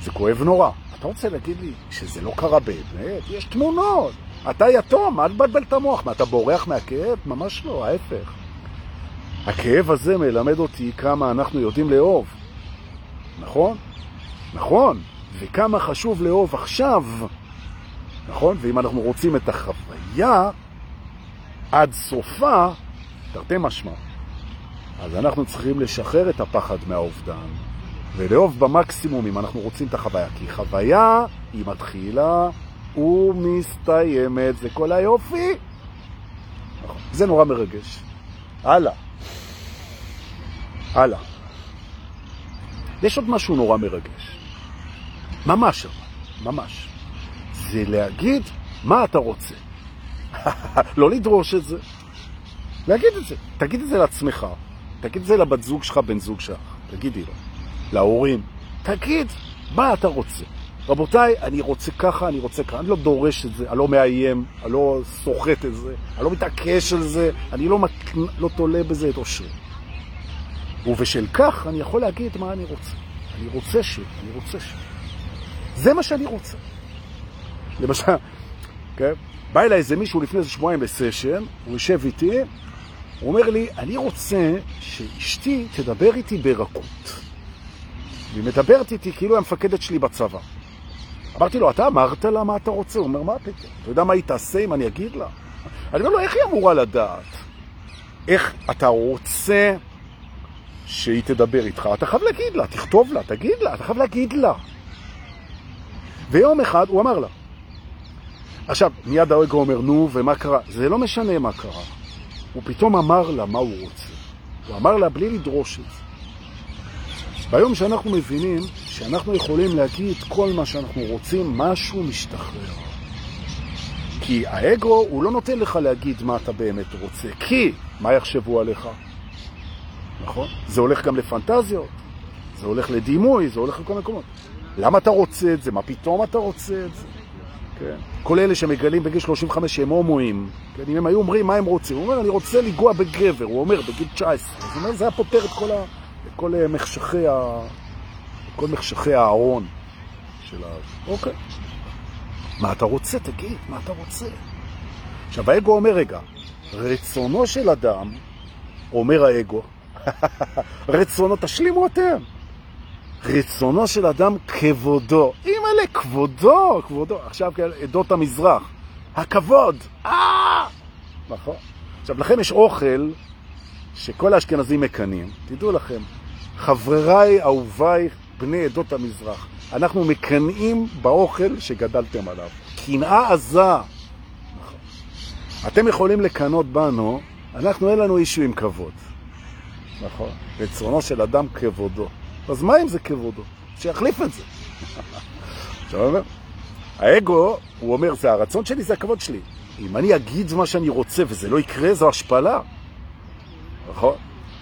זה כואב נורא. אתה רוצה להגיד לי שזה לא קרה באמת? יש תמונות. אתה יתום, אל תבלבל את המוח. מה, אתה בורח מהכאב? ממש לא, ההפך. הכאב הזה מלמד אותי כמה אנחנו יודעים לאהוב. נכון? נכון. וכמה חשוב לאהוב עכשיו. נכון? ואם אנחנו רוצים את החוויה עד סופה, תרתי משמע. אז אנחנו צריכים לשחרר את הפחד מהאובדן. ולאהוב במקסימום אם אנחנו רוצים את החוויה, כי חוויה היא מתחילה ומסתיימת, זה כל היופי. נכון. זה נורא מרגש. הלאה. הלאה. יש עוד משהו נורא מרגש. ממש, ממש. זה להגיד מה אתה רוצה. לא לדרוש את זה. להגיד את זה. תגיד את זה לעצמך. תגיד את זה לבת זוג שלך, בן זוג שלך. תגידי לו. להורים, תגיד, מה אתה רוצה? רבותיי, אני רוצה ככה, אני רוצה ככה, אני לא דורש את זה, אני לא מאיים, אני לא סוחט את זה, אני לא מתעקש על זה, אני לא, מת... לא תולה בזה את אושרי. ובשל כך אני יכול להגיד מה אני רוצה. אני רוצה ש... אני רוצה ש... זה מה שאני רוצה. למשל, כן? בא אליי איזה מישהו לפני איזה שבועיים לסשן, הוא יושב איתי, הוא אומר לי, אני רוצה שאשתי תדבר איתי ברכות. והיא מדברת איתי כאילו היא המפקדת שלי בצבא. אמרתי לו, אתה אמרת לה מה אתה רוצה? הוא אומר, מה פתאום? אתה יודע מה היא תעשה אם אני אגיד לה? אני אומר לו, איך היא אמורה לדעת? איך אתה רוצה שהיא תדבר איתך? אתה חייב להגיד לה, תכתוב לה, תגיד לה, אתה חייב להגיד לה. ויום אחד הוא אמר לה. עכשיו, מיד האגו אומר, נו, ומה קרה? זה לא משנה מה קרה. הוא פתאום אמר לה מה הוא רוצה. הוא אמר לה בלי לדרוש את זה. ביום שאנחנו מבינים שאנחנו יכולים להגיד כל מה שאנחנו רוצים, משהו משתחרר. כי האגו הוא לא נותן לך להגיד מה אתה באמת רוצה, כי מה יחשבו עליך? נכון? זה הולך גם לפנטזיות, זה הולך לדימוי, זה הולך לכל מקומות. למה אתה רוצה את זה? מה פתאום אתה רוצה את זה? כן. כל אלה שמגלים בגיל 35 שהם הומואים, כן, אם הם היו אומרים מה הם רוצים, הוא אומר, אני רוצה לגוע בגבר, הוא אומר, בגיל 19. אז הוא אומר, זה היה פותר את כל ה... כל אה, מחשכי, ה... כל מחשכי הארון של ה... אוקיי. מה אתה רוצה? תגיד, מה אתה רוצה? עכשיו, האגו אומר, רגע, רצונו של אדם, אומר האגו, רצונו, תשלימו אתם. רצונו של אדם כבודו. אימא'לה, כבודו, כבודו. עכשיו, כן, עדות המזרח. הכבוד. אה! נכון. עכשיו, לכם יש אוכל שכל האשכנזים מקנים, תדעו לכם, חבריי, אהוביי, בני עדות המזרח, אנחנו מקנאים באוכל שגדלתם עליו. קנאה עזה. אתם יכולים לקנות בנו, אנחנו אין לנו אישו עם כבוד. נכון. רצונו של אדם כבודו. אז מה אם זה כבודו? שיחליף את זה. עכשיו אומר, האגו, הוא אומר, זה הרצון שלי, זה הכבוד שלי. אם אני אגיד מה שאני רוצה וזה לא יקרה, זו השפלה. נכון?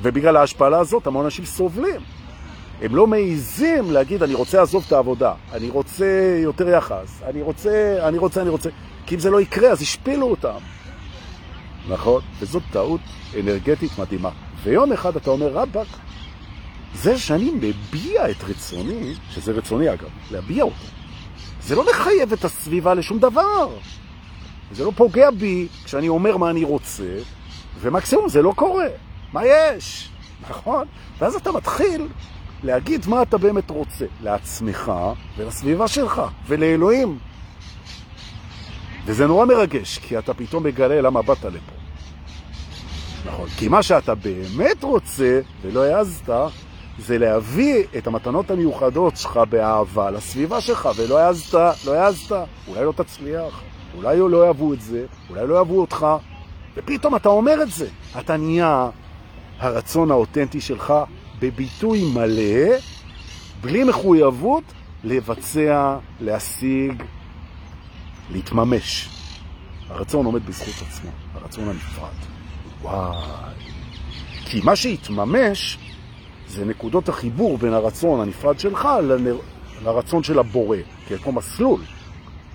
ובגלל ההשפלה הזאת המון אנשים סובלים. הם לא מעיזים להגיד, אני רוצה לעזוב את העבודה, אני רוצה יותר יחס, אני רוצה, אני רוצה, אני רוצה. כי אם זה לא יקרה, אז השפילו אותם. נכון? וזאת טעות אנרגטית מדהימה. ויום אחד אתה אומר, רבק, זה שאני מביע את רצוני, שזה רצוני אגב, להביע אותו, זה לא לחייב את הסביבה לשום דבר. זה לא פוגע בי כשאני אומר מה אני רוצה, ומקסימום זה לא קורה. מה יש? נכון? ואז אתה מתחיל להגיד מה אתה באמת רוצה, לעצמך ולסביבה שלך ולאלוהים. וזה נורא מרגש, כי אתה פתאום מגלה למה באת לפה. נכון, כי מה שאתה באמת רוצה, ולא העזת, זה להביא את המתנות המיוחדות שלך באהבה לסביבה שלך, ולא העזת, לא העזת, אולי לא תצליח, אולי לא יאהבו את זה, אולי לא יאהבו אותך, ופתאום אתה אומר את זה. אתה נהיה הרצון האותנטי שלך בביטוי מלא, בלי מחויבות לבצע, להשיג, להתממש. הרצון עומד בזכות עצמו, הרצון הנפרד. וואי. כי מה שהתממש זה נקודות החיבור בין הרצון הנפרד שלך לרצון של הבורא, כאותו מסלול.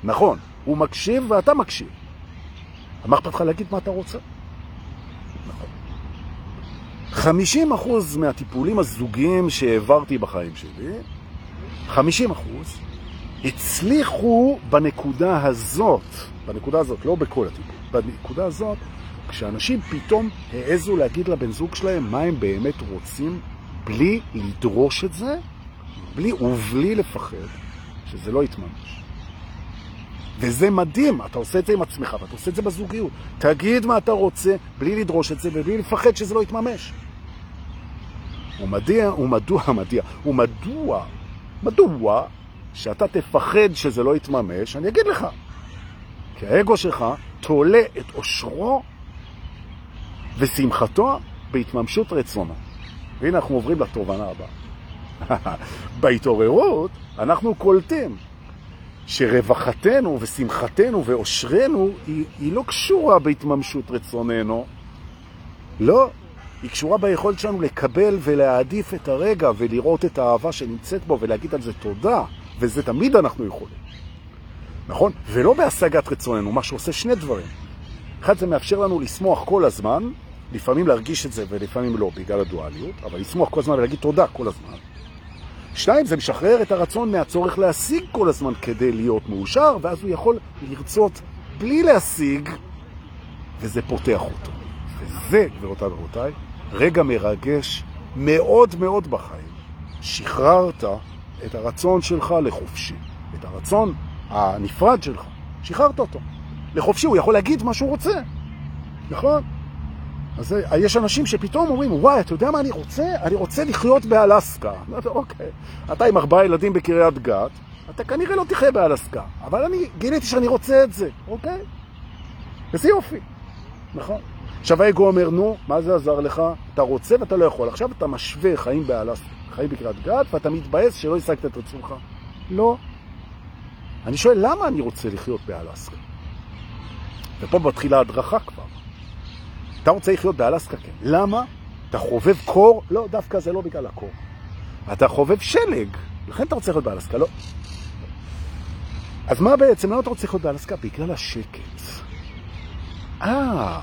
נכון, הוא מקשיב ואתה מקשיב. מה אכפת לך להגיד מה אתה רוצה? 50 אחוז מהטיפולים הזוגיים שהעברתי בחיים שלי, 50 אחוז, הצליחו בנקודה הזאת, בנקודה הזאת, לא בכל הטיפול, בנקודה הזאת, כשאנשים פתאום העזו להגיד לבן זוג שלהם מה הם באמת רוצים, בלי לדרוש את זה, בלי ובלי לפחד, שזה לא יתממש. וזה מדהים, אתה עושה את זה עם עצמך, ואתה עושה את זה בזוגיות. תגיד מה אתה רוצה, בלי לדרוש את זה, ובלי לפחד שזה לא יתממש. ומדוע, ומדוע, מדוע, ומדוע, מדוע שאתה תפחד שזה לא יתממש, אני אגיד לך. כי האגו שלך תולה את אושרו ושמחתו בהתממשות רצונו. והנה אנחנו עוברים לתובנה הבאה. בהתעוררות אנחנו קולטים שרווחתנו ושמחתנו ואושרנו היא, היא לא קשורה בהתממשות רצוננו. לא, היא קשורה ביכולת שלנו לקבל ולהעדיף את הרגע ולראות את האהבה שנמצאת בו ולהגיד על זה תודה, וזה תמיד אנחנו יכולים. נכון? ולא בהשגת רצוננו, מה שעושה שני דברים. אחד, זה מאפשר לנו לשמוח כל הזמן, לפעמים להרגיש את זה ולפעמים לא, בגלל הדואליות, אבל לשמוח כל הזמן ולהגיד תודה כל הזמן. שתיים, זה משחרר את הרצון מהצורך להשיג כל הזמן כדי להיות מאושר, ואז הוא יכול לרצות בלי להשיג, וזה פותח אותו. וזה, גבירותיי ורבותיי, רגע מרגש מאוד מאוד בחיים. שחררת את הרצון שלך לחופשי, את הרצון הנפרד שלך, שחררת אותו. לחופשי, הוא יכול להגיד מה שהוא רוצה, נכון? אז יש אנשים שפתאום אומרים, וואי, אתה יודע מה אני רוצה? אני רוצה לחיות באלסקה. אוקיי, אתה עם ארבעה ילדים בקריית גת, אתה כנראה לא תחיה באלסקה, אבל אני גיליתי שאני רוצה את זה, אוקיי? וזה יופי, נכון? עכשיו האגו אומר, נו, מה זה עזר לך? אתה רוצה ואתה לא יכול. עכשיו אתה משווה חיים באלסקה, חיים בקריית גת, ואתה מתבאס שלא השגת את רצונך. לא. אני שואל, למה אני רוצה לחיות באלסקה? ופה מתחילה הדרכה כבר. אתה רוצה לחיות באלסקה? כן. למה? אתה חובב קור? לא, דווקא זה לא בגלל הקור. אתה חובב שלג, לכן אתה רוצה לחיות באלסקה, לא. אז מה בעצם, למה אתה רוצה לחיות באלסקה? בגלל השקט. אה,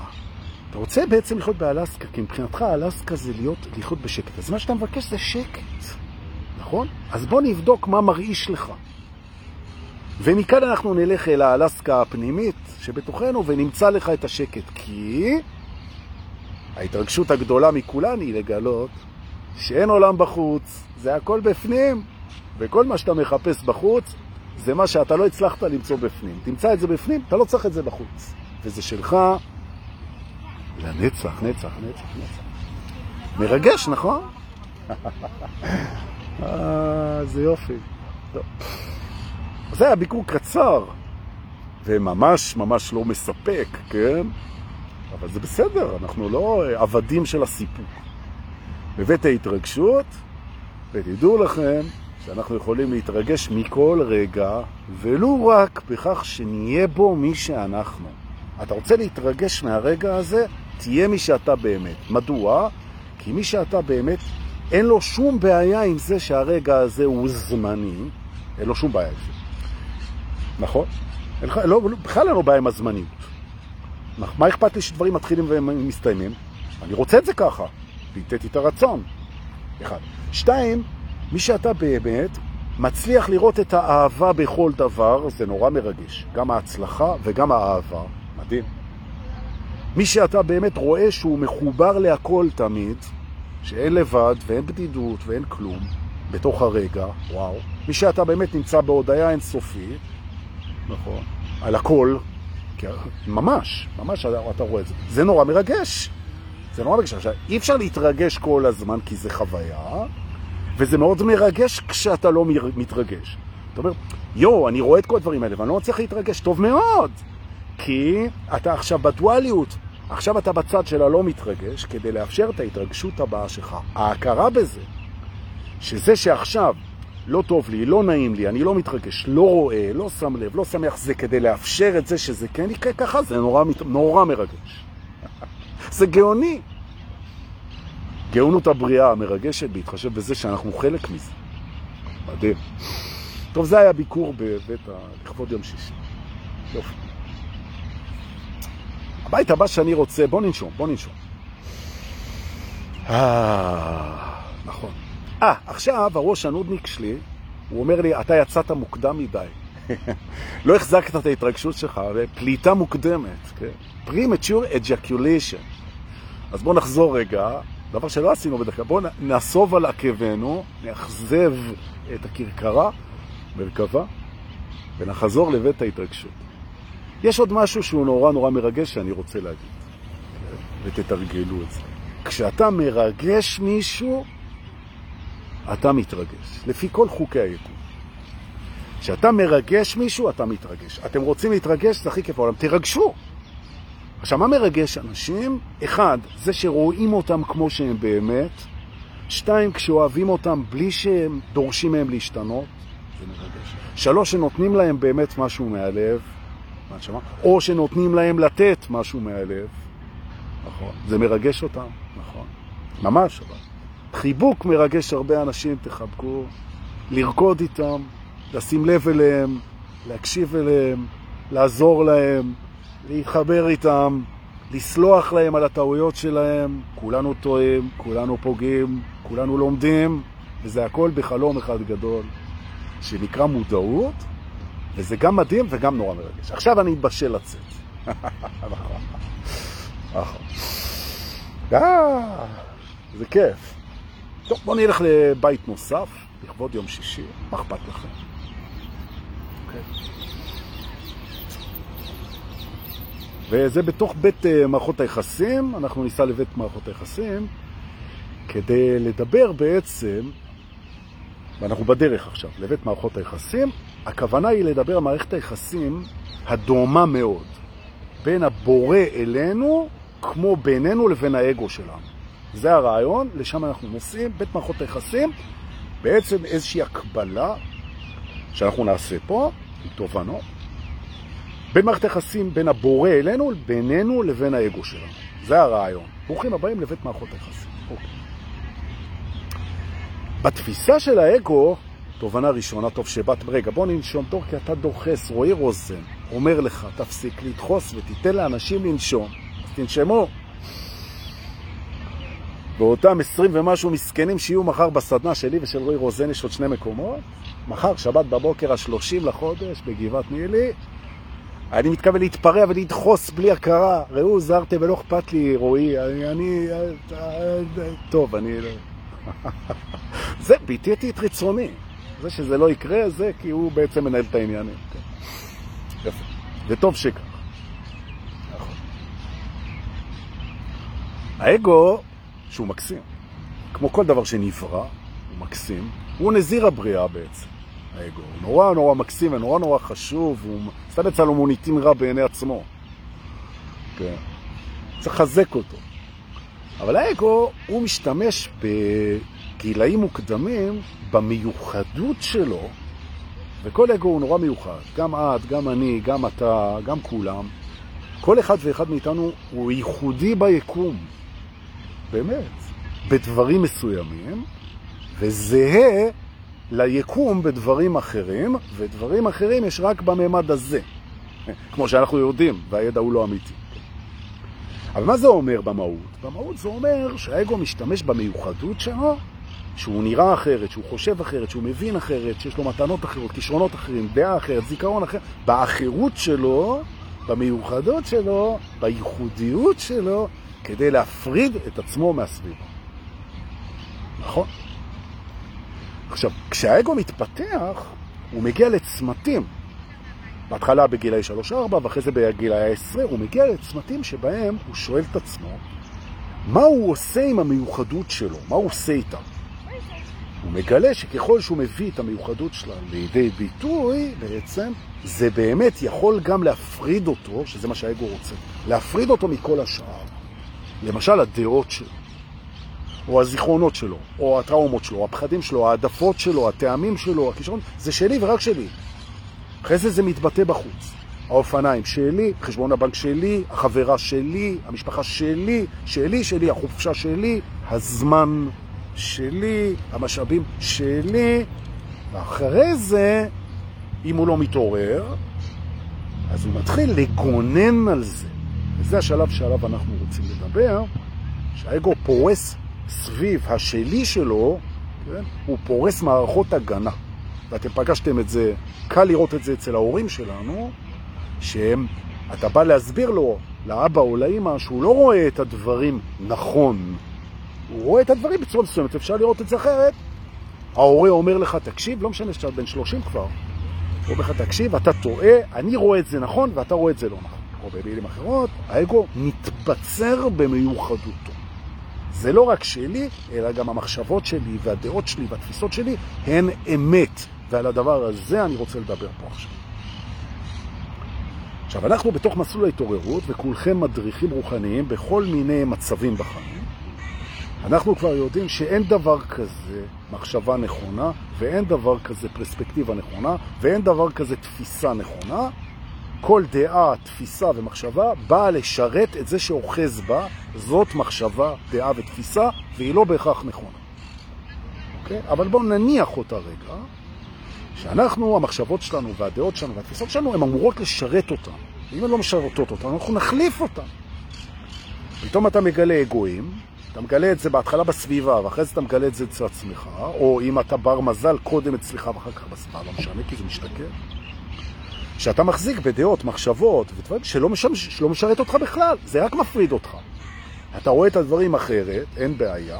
אתה רוצה בעצם לחיות באלסקה, כי מבחינתך אלסקה זה להיות, לחיות בשקט. אז מה שאתה מבקש זה שקט, נכון? אז בוא נבדוק מה מרעיש לך. ומכאן אנחנו נלך אל האלסקה הפנימית שבתוכנו ונמצא לך את השקט, כי ההתרגשות הגדולה מכולן היא לגלות שאין עולם בחוץ, זה הכל בפנים, וכל מה שאתה מחפש בחוץ זה מה שאתה לא הצלחת למצוא בפנים. תמצא את זה בפנים, אתה לא צריך את זה בחוץ. וזה שלך לנצח, נצח, נצח, נצח. מרגש, נכון? אה, זה יופי. זה היה ביקור קצר, וממש ממש לא מספק, כן? אבל זה בסדר, אנחנו לא עבדים של הסיפוק. בבית ההתרגשות, ותדעו לכם שאנחנו יכולים להתרגש מכל רגע, ולו רק בכך שנהיה בו מי שאנחנו. אתה רוצה להתרגש מהרגע הזה? תהיה מי שאתה באמת. מדוע? כי מי שאתה באמת, אין לו שום בעיה עם זה שהרגע הזה הוא זמני, אין לו שום בעיה עם זה. נכון? לא, בכלל אין לו בעיה עם הזמניות. מה אכפת לי שדברים מתחילים ומסתיימים? אני רוצה את זה ככה. ביטאתי את הרצון. אחד. שתיים, מי שאתה באמת מצליח לראות את האהבה בכל דבר, זה נורא מרגש. גם ההצלחה וגם האהבה. מדהים. מי שאתה באמת רואה שהוא מחובר להכל תמיד, שאין לבד ואין בדידות ואין כלום בתוך הרגע, וואו. מי שאתה באמת נמצא בהודעה אינסופית, נכון, על הכל, ממש, ממש אתה רואה את זה. זה נורא מרגש. זה נורא מרגש. עכשיו, אי אפשר להתרגש כל הזמן כי זה חוויה, וזה מאוד מרגש כשאתה לא מתרגש. אתה אומר, יו, אני רואה את כל הדברים האלה, ואני לא מצליח להתרגש. טוב מאוד, כי אתה עכשיו בדואליות. עכשיו אתה בצד של הלא מתרגש, כדי לאפשר את ההתרגשות הבאה שלך. ההכרה בזה, שזה שעכשיו לא טוב לי, לא נעים לי, אני לא מתרגש, לא רואה, לא שם לב, לא שמח, זה כדי לאפשר את זה שזה כן יקרה ככה, זה נורא, נורא מרגש. זה גאוני. גאונות הבריאה המרגשת בהתחשב בזה שאנחנו חלק מזה. מדהים. טוב, זה היה ביקור בבית ה... לכבוד יום שישי. יופי. הבית הבא שאני רוצה, בוא ננשום, בוא ננשום. אה, נכון. אה, עכשיו הראש הנודניק שלי, הוא אומר לי, אתה יצאת מוקדם מדי. לא החזקת את ההתרגשות שלך, פליטה מוקדמת, כן? premature ejaculation. אז בואו נחזור רגע, דבר שלא עשינו בדרך כלל, בואו נסוב על עקבנו, נאכזב את הכרכרה, מרכבה, ונחזור לבית ההתרגשות. יש עוד משהו שהוא נורא נורא מרגש שאני רוצה להגיד, ותתרגלו את זה. כשאתה מרגש מישהו, אתה מתרגש, לפי כל חוקי היקום. כשאתה מרגש מישהו, אתה מתרגש. אתם רוצים להתרגש, זה הכי כיף בעולם. תרגשו. עכשיו, מה מרגש אנשים? אחד, זה שרואים אותם כמו שהם באמת. שתיים, כשאוהבים אותם בלי שהם דורשים מהם להשתנות. זה מרגש. שלוש, שנותנים להם באמת משהו מהלב. או שנותנים להם לתת משהו מהלב. נכון. זה מרגש אותם, נכון. ממש, אבל. חיבוק מרגש הרבה אנשים, תחבקו. לרקוד איתם, לשים לב אליהם, להקשיב אליהם, לעזור להם, להתחבר איתם, לסלוח להם על הטעויות שלהם. כולנו טועים, כולנו פוגעים, כולנו לומדים, וזה הכל בחלום אחד גדול, שנקרא מודעות, וזה גם מדהים וגם נורא מרגש. עכשיו אני אתבשל לצאת. נכון. נכון. אה, זה כיף. טוב, בואו נלך לבית נוסף, לכבוד יום שישי. מה אכפת לכם? וזה בתוך בית אה, מערכות היחסים, אנחנו ניסע לבית מערכות היחסים, כדי לדבר בעצם, ואנחנו בדרך עכשיו, לבית מערכות היחסים, הכוונה היא לדבר על מערכת היחסים הדומה מאוד, בין הבורא אלינו, כמו בינינו לבין האגו שלנו. זה הרעיון, לשם אנחנו נוסעים, בית מערכות היחסים, בעצם איזושהי הקבלה שאנחנו נעשה פה, עם תובנות, בין מערכת היחסים בין הבורא אלינו, בינינו לבין האגו שלנו. זה הרעיון. ברוכים הבאים לבית מערכות היחסים. אוקיי. בתפיסה של האגו, תובנה ראשונה, טוב שבאת, רגע, בוא ננשום טוב, כי אתה דוחס, רועי רוזן אומר לך, תפסיק לדחוס ותיתן לאנשים לנשום. אז תנשמו. ואותם עשרים ומשהו מסכנים שיהיו מחר בסדנה שלי ושל רועי רוזן, יש עוד שני מקומות. מחר, שבת בבוקר, השלושים לחודש, בגבעת נילי, אני מתכוון להתפרע ולדחוס בלי הכרה. ראו, זרתם ולא אכפת לי, רועי. אני... אני טוב, אני... זה, ביטאתי את רצוני. זה שזה לא יקרה, זה כי הוא בעצם מנהל את העניינים. יפה. וטוב שכך. נכון. האגו, שהוא מקסים, כמו כל דבר שנברא, הוא מקסים, הוא נזיר הבריאה בעצם. האגו. הוא נורא נורא מקסים ונורא נורא חשוב, הוא סתם יצא לו מוניטין רע בעיני עצמו. כן. צריך לחזק אותו. אבל האגו, הוא משתמש בגילאים מוקדמים במיוחדות שלו, וכל אגו הוא נורא מיוחד. גם את, גם אני, גם אתה, גם כולם. כל אחד ואחד מאיתנו הוא ייחודי ביקום. באמת. בדברים מסוימים, וזהה ליקום בדברים אחרים, ודברים אחרים יש רק בממד הזה. כמו שאנחנו יודעים, והידע הוא לא אמיתי. אבל מה זה אומר במהות? במהות זה אומר שהאגו משתמש במיוחדות שלו, שהוא נראה אחרת, שהוא חושב אחרת, שהוא מבין אחרת, שיש לו מתנות אחרות, כישרונות אחרים, דעה אחרת, זיכרון אחר. באחרות שלו, במיוחדות שלו, בייחודיות שלו, כדי להפריד את עצמו מהסביבה. נכון? עכשיו, כשהאגו מתפתח, הוא מגיע לצמתים. בהתחלה בגילאי 3-4 ואחרי זה בגילאי 10, הוא מגיע לצמתים שבהם הוא שואל את עצמו מה הוא עושה עם המיוחדות שלו, מה הוא עושה איתה. הוא מגלה שככל שהוא מביא את המיוחדות שלה לידי ביטוי, בעצם, זה באמת יכול גם להפריד אותו, שזה מה שהאגו רוצה, להפריד אותו מכל השאר. למשל, הדעות שלו. או הזיכרונות שלו, או הטראומות שלו, הפחדים שלו, העדפות שלו, הטעמים שלו, הכישרון, זה שלי ורק שלי. אחרי זה זה מתבטא בחוץ. האופניים שלי, חשבון הבנק שלי, החברה שלי, המשפחה שלי, שלי, שלי, החופשה שלי, הזמן שלי, המשאבים שלי, ואחרי זה, אם הוא לא מתעורר, אז הוא מתחיל לגונן על זה. וזה השלב שעליו אנחנו רוצים לדבר, שהאגו פורס סביב השלי שלו, כן, הוא פורס מערכות הגנה. ואתם פגשתם את זה, קל לראות את זה אצל ההורים שלנו, שהם, אתה בא להסביר לו, לאבא או לאמא, שהוא לא רואה את הדברים נכון. הוא רואה את הדברים בצורה מסוימת, אפשר לראות את זה אחרת. ההורה אומר לך, תקשיב, לא משנה שאתה בן 30 כבר, הוא אומר לך, תקשיב, אתה טועה, אני רואה את זה נכון ואתה רואה את זה לא נכון. או במילים אחרות, האגו מתבצר במיוחדותו. זה לא רק שלי, אלא גם המחשבות שלי והדעות שלי והתפיסות שלי הן אמת. ועל הדבר הזה אני רוצה לדבר פה עכשיו. עכשיו, אנחנו בתוך מסלול ההתעוררות, וכולכם מדריכים רוחניים בכל מיני מצבים בחיים. אנחנו כבר יודעים שאין דבר כזה מחשבה נכונה, ואין דבר כזה פרספקטיבה נכונה, ואין דבר כזה תפיסה נכונה. כל דעה, תפיסה ומחשבה באה לשרת את זה שאוחז בה, זאת מחשבה, דעה ותפיסה, והיא לא בהכרח נכונה. אוקיי? אבל בואו נניח אותה רגע, שאנחנו, המחשבות שלנו והדעות שלנו והתפיסות שלנו, הן אמורות לשרת אותן. אם הן לא משרתות אותן, אנחנו נחליף אותן. פתאום אתה מגלה אגואים, אתה מגלה את זה בהתחלה בסביבה, ואחרי זה אתה מגלה את זה אצל עצמך, או אם אתה בר מזל, קודם אצלך ואחר כך בסביבה, לא משנה, כי זה משתכר. שאתה מחזיק בדעות, מחשבות ודברים שלא, משמש, שלא משרת אותך בכלל, זה רק מפריד אותך. אתה רואה את הדברים אחרת, אין בעיה,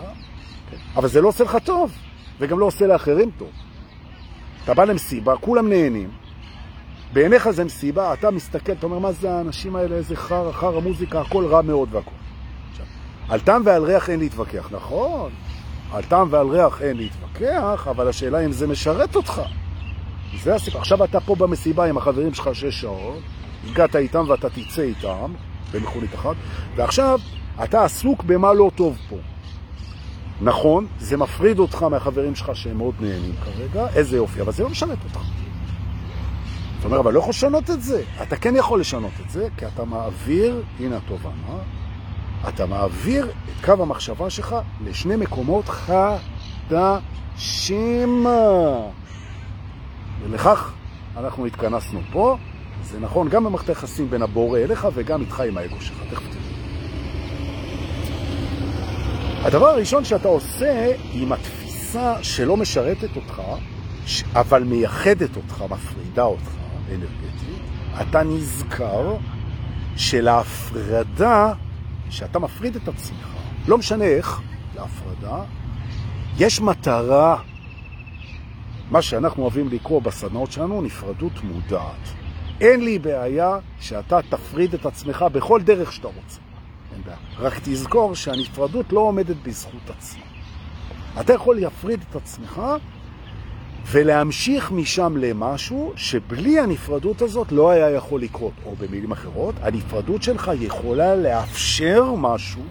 אבל זה לא עושה לך טוב, וגם לא עושה לאחרים טוב. אתה בא למסיבה, כולם נהנים, בעיניך זה מסיבה, אתה מסתכל, אתה אומר, מה זה האנשים האלה, איזה חר, חר המוזיקה, הכל רע מאוד והכל. עכשיו, על טעם ועל ריח אין להתווכח, נכון, על טעם ועל ריח אין להתווכח, אבל השאלה אם זה משרת אותך. זה הסיפור. עכשיו אתה פה במסיבה עם החברים שלך שש שעות, הגעת איתם ואתה תצא איתם, במכונית אחת, ועכשיו אתה עסוק במה לא טוב פה. נכון, זה מפריד אותך מהחברים שלך שהם מאוד נהנים כרגע, איזה יופי, אבל זה לא משרת אותך. זאת אומרת, אבל לא יכול לשנות את זה. אתה כן יכול לשנות את זה, כי אתה מעביר, הנה התובנה, אתה מעביר את קו המחשבה שלך לשני מקומות חדשים. ולכך אנחנו התכנסנו פה. זה נכון גם במערכת היחסים בין הבורא אליך וגם איתך עם האגו שלך. תכף. הדבר הראשון שאתה עושה עם התפיסה שלא משרתת אותך, אבל מייחדת אותך, מפרידה אותך אנרגטית, אתה נזכר שלהפרדה, שאתה מפריד את עצמך, לא משנה איך, להפרדה, יש מטרה מה שאנחנו אוהבים לקרוא בסדנאות שלנו, נפרדות מודעת. אין לי בעיה שאתה תפריד את עצמך בכל דרך שאתה רוצה. אין בעיה. רק תזכור שהנפרדות לא עומדת בזכות עצמה. אתה יכול להפריד את עצמך ולהמשיך משם למשהו שבלי הנפרדות הזאת לא היה יכול לקרות. או במילים אחרות, הנפרדות שלך יכולה לאפשר משהו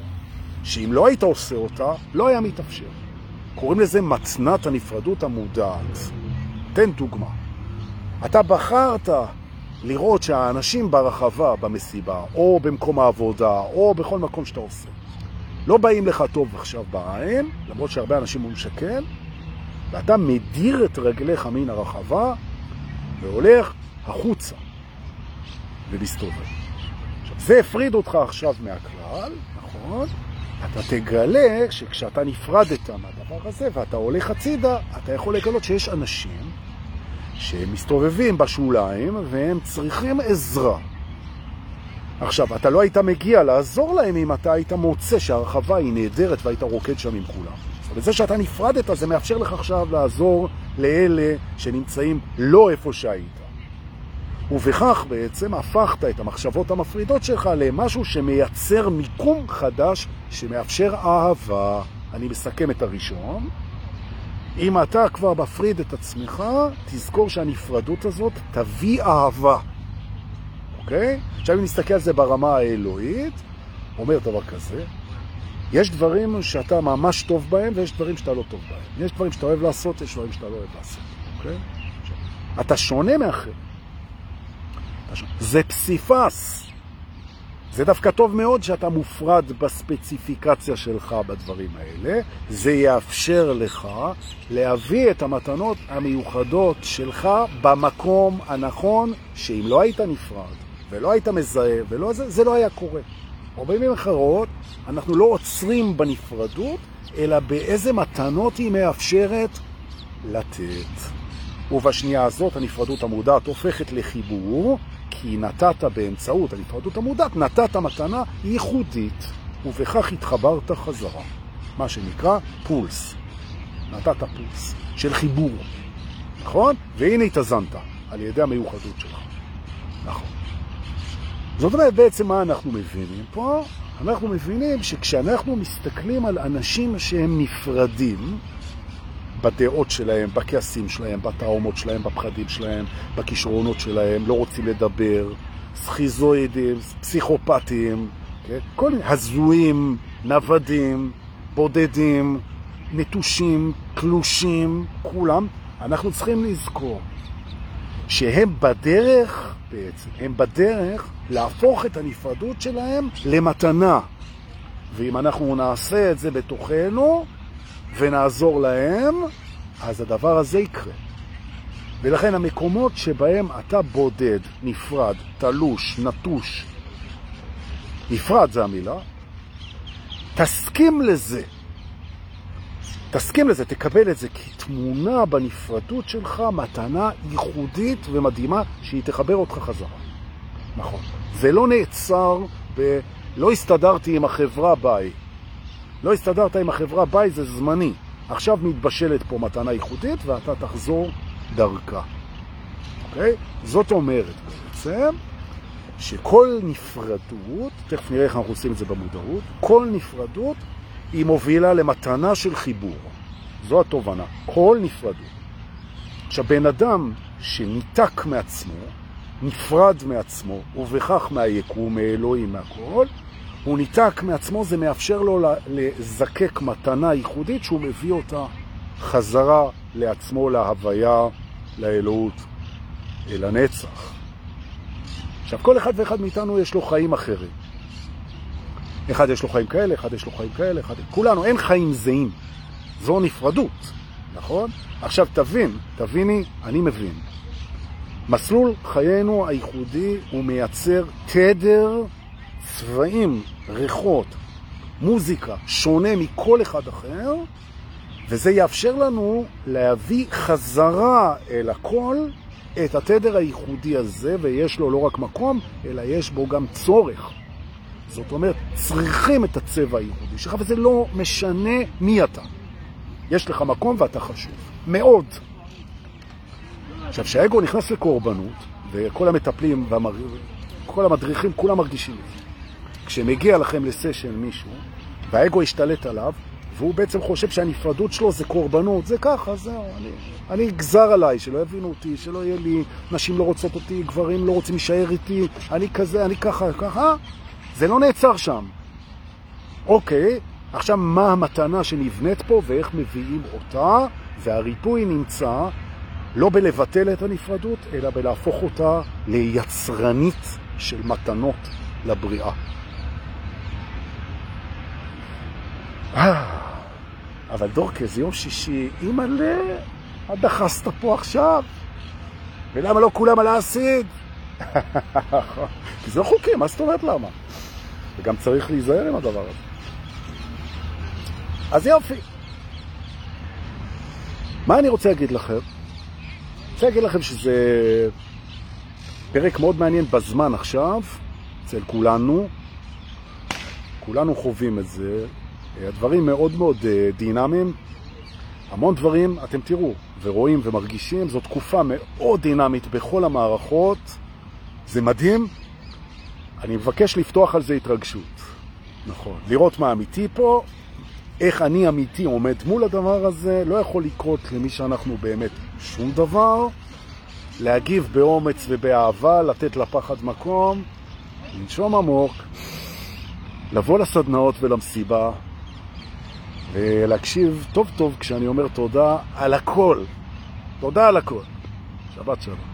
שאם לא היית עושה אותה, לא היה מתאפשר. קוראים לזה מצנת הנפרדות המודעת. תן דוגמה. אתה בחרת לראות שהאנשים ברחבה, במסיבה, או במקום העבודה, או בכל מקום שאתה עושה, לא באים לך טוב עכשיו בעין, למרות שהרבה אנשים אומרים שכן, ואתה מדיר את רגליך מן הרחבה והולך החוצה ומסתובב. זה הפריד אותך עכשיו מהכלל, נכון? אתה תגלה שכשאתה נפרדת מהדבר הזה ואתה הולך הצידה, אתה יכול לגלות שיש אנשים שהם מסתובבים בשוליים והם צריכים עזרה. עכשיו, אתה לא היית מגיע לעזור להם אם אתה היית מוצא שהרחבה היא נהדרת והיית רוקד שם עם כולם. וזה שאתה נפרדת, זה מאפשר לך עכשיו לעזור לאלה שנמצאים לא איפה שהיית. ובכך בעצם הפכת את המחשבות המפרידות שלך למשהו שמייצר מיקום חדש שמאפשר אהבה. אני מסכם את הראשון. אם אתה כבר מפריד את עצמך, תזכור שהנפרדות הזאת תביא אהבה. אוקיי? עכשיו אם נסתכל על זה ברמה האלוהית, אומר דבר כזה, יש דברים שאתה ממש טוב בהם ויש דברים שאתה לא טוב בהם. יש דברים שאתה אוהב לעשות, יש דברים שאתה לא אוהב לעשות, אוקיי? אתה שונה מאחר. זה פסיפס. זה דווקא טוב מאוד שאתה מופרד בספציפיקציה שלך בדברים האלה. זה יאפשר לך להביא את המתנות המיוחדות שלך במקום הנכון, שאם לא היית נפרד ולא היית מזהה ולא זה, זה לא היה קורה. או במילים אחרות, אנחנו לא עוצרים בנפרדות, אלא באיזה מתנות היא מאפשרת לתת. ובשנייה הזאת הנפרדות המודעת הופכת לחיבור, כי נתת באמצעות הנפרדות המודעת, נתת מתנה ייחודית, ובכך התחברת חזרה. מה שנקרא פולס. נתת פולס של חיבור, נכון? והנה התאזנת על ידי המיוחדות שלך. נכון. זאת אומרת, בעצם מה אנחנו מבינים פה? אנחנו מבינים שכשאנחנו מסתכלים על אנשים שהם נפרדים, בדעות שלהם, בכעסים שלהם, בטראומות שלהם, בפחדים שלהם, בכישרונות שלהם, לא רוצים לדבר, סכיזואידים, פסיכופטים, כן? כל הזויים, נוודים, בודדים, נטושים, קלושים, כולם, אנחנו צריכים לזכור שהם בדרך, בעצם, הם בדרך להפוך את הנפרדות שלהם למתנה. ואם אנחנו נעשה את זה בתוכנו ונעזור להם, אז הדבר הזה יקרה. ולכן המקומות שבהם אתה בודד, נפרד, תלוש, נטוש, נפרד זה המילה, תסכים לזה. תסכים לזה, תקבל את זה כתמונה בנפרדות שלך, מתנה ייחודית ומדהימה שהיא תחבר אותך חזרה. נכון. זה לא נעצר ב... לא הסתדרתי עם החברה ביי. לא הסתדרת עם החברה ביי, זה זמני. עכשיו מתבשלת פה מתנה ייחודית ואתה תחזור דרכה. אוקיי? זאת אומרת בעצם שכל נפרדות, תכף נראה איך אנחנו עושים את זה במודעות, כל נפרדות היא מובילה למתנה של חיבור. זו התובנה. כל נפרדות. עכשיו, בן אדם שניתק מעצמו, נפרד מעצמו, ובכך מהיקום, מאלוהים, מהכל, הוא ניתק מעצמו, זה מאפשר לו לזקק מתנה ייחודית שהוא מביא אותה חזרה לעצמו, להוויה, לאלוהות, אל הנצח. עכשיו, כל אחד ואחד מאיתנו יש לו חיים אחרים. אחד יש לו חיים כאלה, אחד יש לו חיים כאלה, אחד... כולנו, אין חיים זהים. זו נפרדות, נכון? עכשיו תבין, תביני, אני מבין. מסלול חיינו הייחודי הוא מייצר תדר, צבעים, ריחות, מוזיקה, שונה מכל אחד אחר, וזה יאפשר לנו להביא חזרה אל הכל את התדר הייחודי הזה, ויש לו לא רק מקום, אלא יש בו גם צורך. זאת אומרת, צריכים את הצבע הייחודי שלך, וזה לא משנה מי אתה. יש לך מקום ואתה חשוב. מאוד. עכשיו, כשהאגו נכנס לקורבנות, וכל המטפלים וכל המדריכים, כולם מרגישים את זה. כשמגיע לכם לסשן מישהו, והאגו השתלט עליו, והוא בעצם חושב שהנפרדות שלו זה קורבנות, זה ככה, זהו, אני, אני אגזר עליי, שלא יבינו אותי, שלא יהיה לי, נשים לא רוצות אותי, גברים לא רוצים להישאר איתי, אני כזה, אני ככה, ככה, זה לא נעצר שם. אוקיי, עכשיו מה המתנה שנבנית פה ואיך מביאים אותה, והריפוי נמצא לא בלבטל את הנפרדות, אלא בלהפוך אותה ליצרנית של מתנות לבריאה. אבל דורקה, זה יום שישי, אימא'לה, מה דחסת פה עכשיו? ולמה לא כולם על האסיד? כי זה לא חוקי, מה זאת אומרת למה? וגם צריך להיזהר עם הדבר הזה. אז יופי. מה אני רוצה להגיד לכם? אני רוצה להגיד לכם שזה פרק מאוד מעניין בזמן עכשיו, אצל כולנו. כולנו חווים את זה. הדברים מאוד מאוד אה, דינמיים. המון דברים, אתם תראו, ורואים ומרגישים, זו תקופה מאוד דינמית בכל המערכות. זה מדהים. אני מבקש לפתוח על זה התרגשות. נכון. לראות מה אמיתי פה, איך אני אמיתי עומד מול הדבר הזה, לא יכול לקרות למי שאנחנו באמת שום דבר. להגיב באומץ ובאהבה, לתת לפחד מקום, לנשום עמוק, לבוא לסדנאות ולמסיבה, ולהקשיב טוב טוב כשאני אומר תודה על הכל. תודה על הכל. שבת שלום.